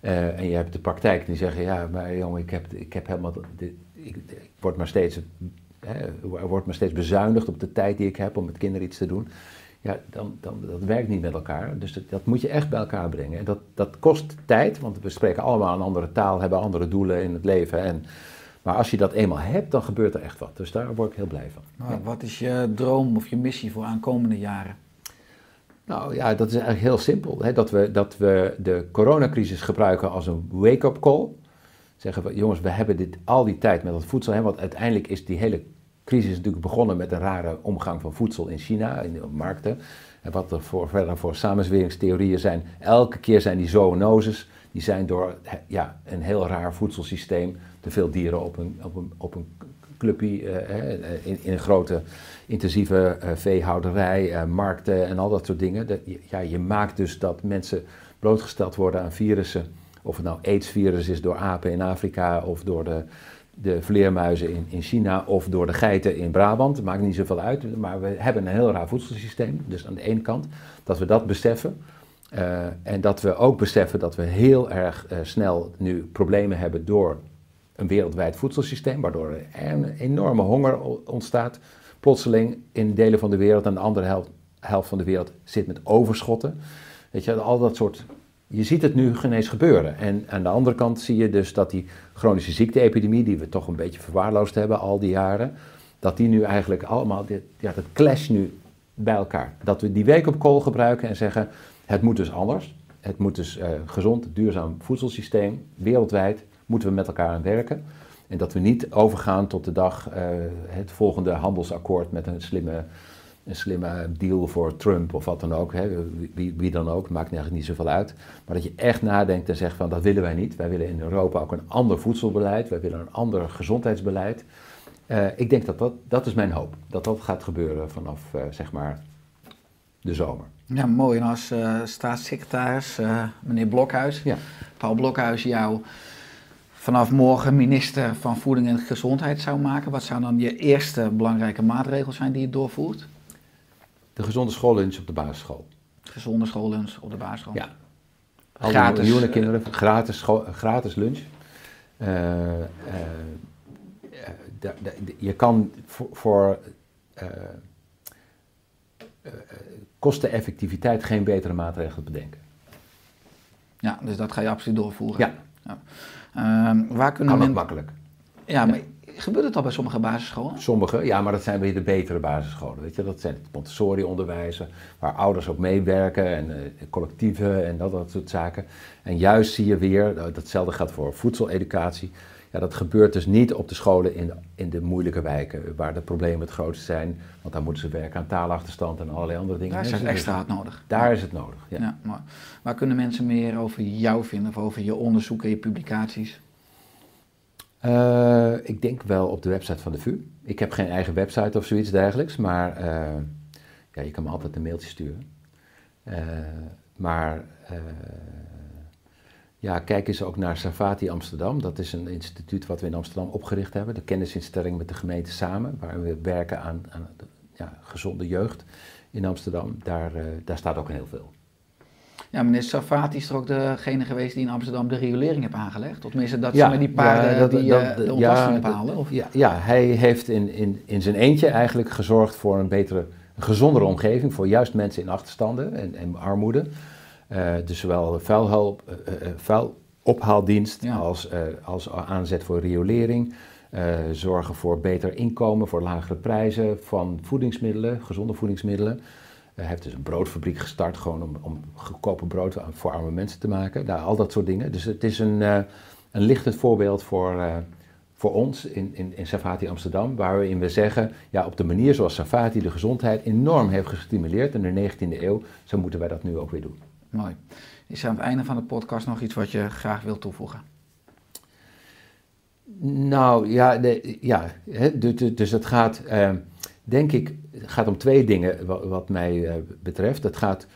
Eh, en je hebt de praktijk die zeggen, ja, maar jongen, ik heb, ik heb helemaal, dit, ik, word maar steeds, hè, wordt maar steeds bezuinigd op de tijd die ik heb om met kinderen iets te doen. Ja, dan, dan, dat werkt niet met elkaar. Dus dat, dat moet je echt bij elkaar brengen. En dat, dat kost tijd, want we spreken allemaal een andere taal, hebben andere doelen in het leven. En, maar als je dat eenmaal hebt, dan gebeurt er echt wat. Dus daar word ik heel blij van. Maar wat is je droom of je missie voor aankomende jaren? Nou ja, dat is eigenlijk heel simpel. Hè? Dat, we, dat we de coronacrisis gebruiken als een wake-up call. Zeggen we, jongens, we hebben dit, al die tijd met dat voedsel. Hè? Want uiteindelijk is die hele crisis natuurlijk begonnen met een rare omgang van voedsel in China, in de markten. En wat er voor, verder voor samenzweringstheorieën zijn. Elke keer zijn die zoonoses, die zijn door ja, een heel raar voedselsysteem, te veel dieren op een, op een, op een clubje, eh, in, in een grote intensieve eh, veehouderij, eh, markten en al dat soort dingen. Dat, ja, je maakt dus dat mensen blootgesteld worden aan virussen. Of het nou AIDS-virus is door apen in Afrika of door de, de vleermuizen in, in China of door de geiten in Brabant. Het maakt niet zoveel uit, maar we hebben een heel raar voedselsysteem. Dus aan de ene kant dat we dat beseffen. En dat we ook beseffen dat we heel erg snel nu problemen hebben door een wereldwijd voedselsysteem, waardoor er enorme honger ontstaat. Plotseling in delen van de wereld en de andere helft, helft van de wereld zit met overschotten. Weet je, al dat soort. Je ziet het nu genees gebeuren. En aan de andere kant zie je dus dat die chronische ziekteepidemie, die we toch een beetje verwaarloosd hebben al die jaren, dat die nu eigenlijk allemaal, dit, ja, dat clash nu bij elkaar. Dat we die week op kool gebruiken en zeggen, het moet dus anders. Het moet dus uh, gezond, duurzaam voedselsysteem, wereldwijd, moeten we met elkaar aan werken. En dat we niet overgaan tot de dag uh, het volgende handelsakkoord met een slimme, een slimme deal voor Trump of wat dan ook. Hè, wie, wie dan ook, maakt eigenlijk niet zoveel uit. Maar dat je echt nadenkt en zegt van dat willen wij niet. Wij willen in Europa ook een ander voedselbeleid, wij willen een ander gezondheidsbeleid. Uh, ik denk dat dat, dat is mijn hoop, dat dat gaat gebeuren vanaf uh, zeg maar de zomer. Ja, mooi. En als uh, staatssecretaris, meneer Blokhuis, ja. Paul Blokhuis, jou vanaf morgen minister van Voeding en Gezondheid zou maken, wat zou dan je eerste belangrijke maatregel zijn die je doorvoert? De gezonde schoollunch op de basisschool. Gezonde schoollunch op de basisschool? Ja. Al gratis, miljoenen kinderen, gratis, school, gratis lunch. Uh, uh, de, de, de, je kan voor, voor kosteneffectiviteit geen betere maatregelen bedenken. Ja, dus dat ga je absoluut doorvoeren. Ja. ja. Uh, waar kunnen kan men... makkelijk. Ja, maar gebeurt het al bij sommige basisscholen? Sommige, ja, maar dat zijn weer de betere basisscholen. Weet je? Dat zijn het Montessori-onderwijzen, waar ouders ook meewerken en uh, collectieven en dat, dat soort zaken. En juist zie je weer, datzelfde geldt voor voedseleducatie. Ja, dat gebeurt dus niet op de scholen in de, in de moeilijke wijken, waar de problemen het grootste zijn. Want daar moeten ze werken aan taalachterstand en allerlei andere dingen. Daar is het extra hard nodig. Daar is het nodig, ja. ja maar waar kunnen mensen meer over jou vinden of over je onderzoek en je publicaties? Uh, ik denk wel op de website van de VU. Ik heb geen eigen website of zoiets dergelijks, maar uh, ja, je kan me altijd een mailtje sturen. Uh, maar ja, kijk eens ook naar Savati Amsterdam. Dat is een instituut wat we in Amsterdam opgericht hebben. De kennisinstelling met de gemeente samen, waar we werken aan, aan de, ja, gezonde jeugd in Amsterdam. Daar, daar staat ook heel veel. Ja, meneer Safati is er ook degene geweest die in Amsterdam de riolering heeft aangelegd? Tot tenminste dat ja, ze met die paarden ja, dat, die dat, uh, de ontlasting ja, ophalen? Of? Ja, ja, hij heeft in, in, in zijn eentje eigenlijk gezorgd voor een betere, een gezondere omgeving voor juist mensen in achterstanden en, en armoede. Uh, dus zowel vuilhulp, uh, vuilophaaldienst ja. als, als aanzet voor riolering. zorgen voor beter inkomen, voor lagere prijzen van voedingsmiddelen, gezonde voedingsmiddelen. Hij heeft dus een broodfabriek gestart, gewoon om, om goedkope brood voor arme mensen te maken. Nou, al dat soort dingen. Dus het is een, uh, een lichtend voorbeeld voor, uh, voor ons in, in, in Safati Amsterdam, waarin we zeggen, ja, op de manier zoals Safati de gezondheid enorm heeft gestimuleerd in de 19e eeuw, zo moeten wij dat nu ook weer doen. Mooi. Is er aan het einde van de podcast nog iets wat je graag wilt toevoegen? Nou ja, de, ja dus, het gaat, eh, denk ik, gaat om twee dingen wat, wat mij eh, betreft. Het gaat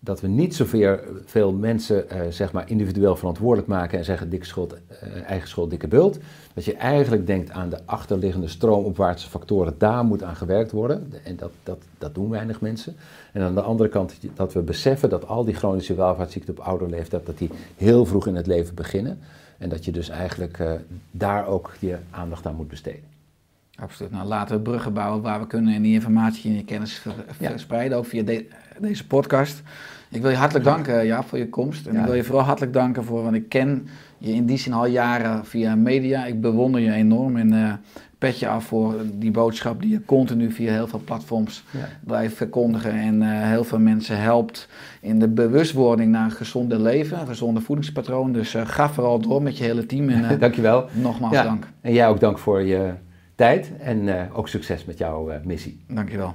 dat we niet zoveel veel mensen eh, zeg maar individueel verantwoordelijk maken en zeggen dikke schuld, eh, eigen schuld, dikke bult. Dat je eigenlijk denkt aan de achterliggende stroomopwaartse factoren, daar moet aan gewerkt worden. En dat, dat, dat doen weinig mensen. En aan de andere kant dat we beseffen dat al die chronische welvaartsziekten op ouder leeftijd, dat die heel vroeg in het leven beginnen. En dat je dus eigenlijk uh, daar ook je aandacht aan moet besteden. Absoluut. Nou, laten we bruggen bouwen waar we kunnen en die informatie en je kennis Ja. verspreiden, ook via de- deze podcast. Ik wil je hartelijk danken, Jaap, voor je komst. En Ja. ik wil je vooral hartelijk danken voor, want ik ken je in die zin al jaren via media. Ik bewonder je enorm en eh pet je af voor die boodschap die je continu via heel veel platforms Ja. blijft verkondigen. En eh, heel veel mensen helpt in de bewustwording naar een gezonde leven, een gezonde voedingspatroon. Dus eh, ga vooral door met je hele team en Dankjewel. nogmaals Ja. dank. En jij ook dank voor je tijd en ook succes met jouw missie. Dankjewel.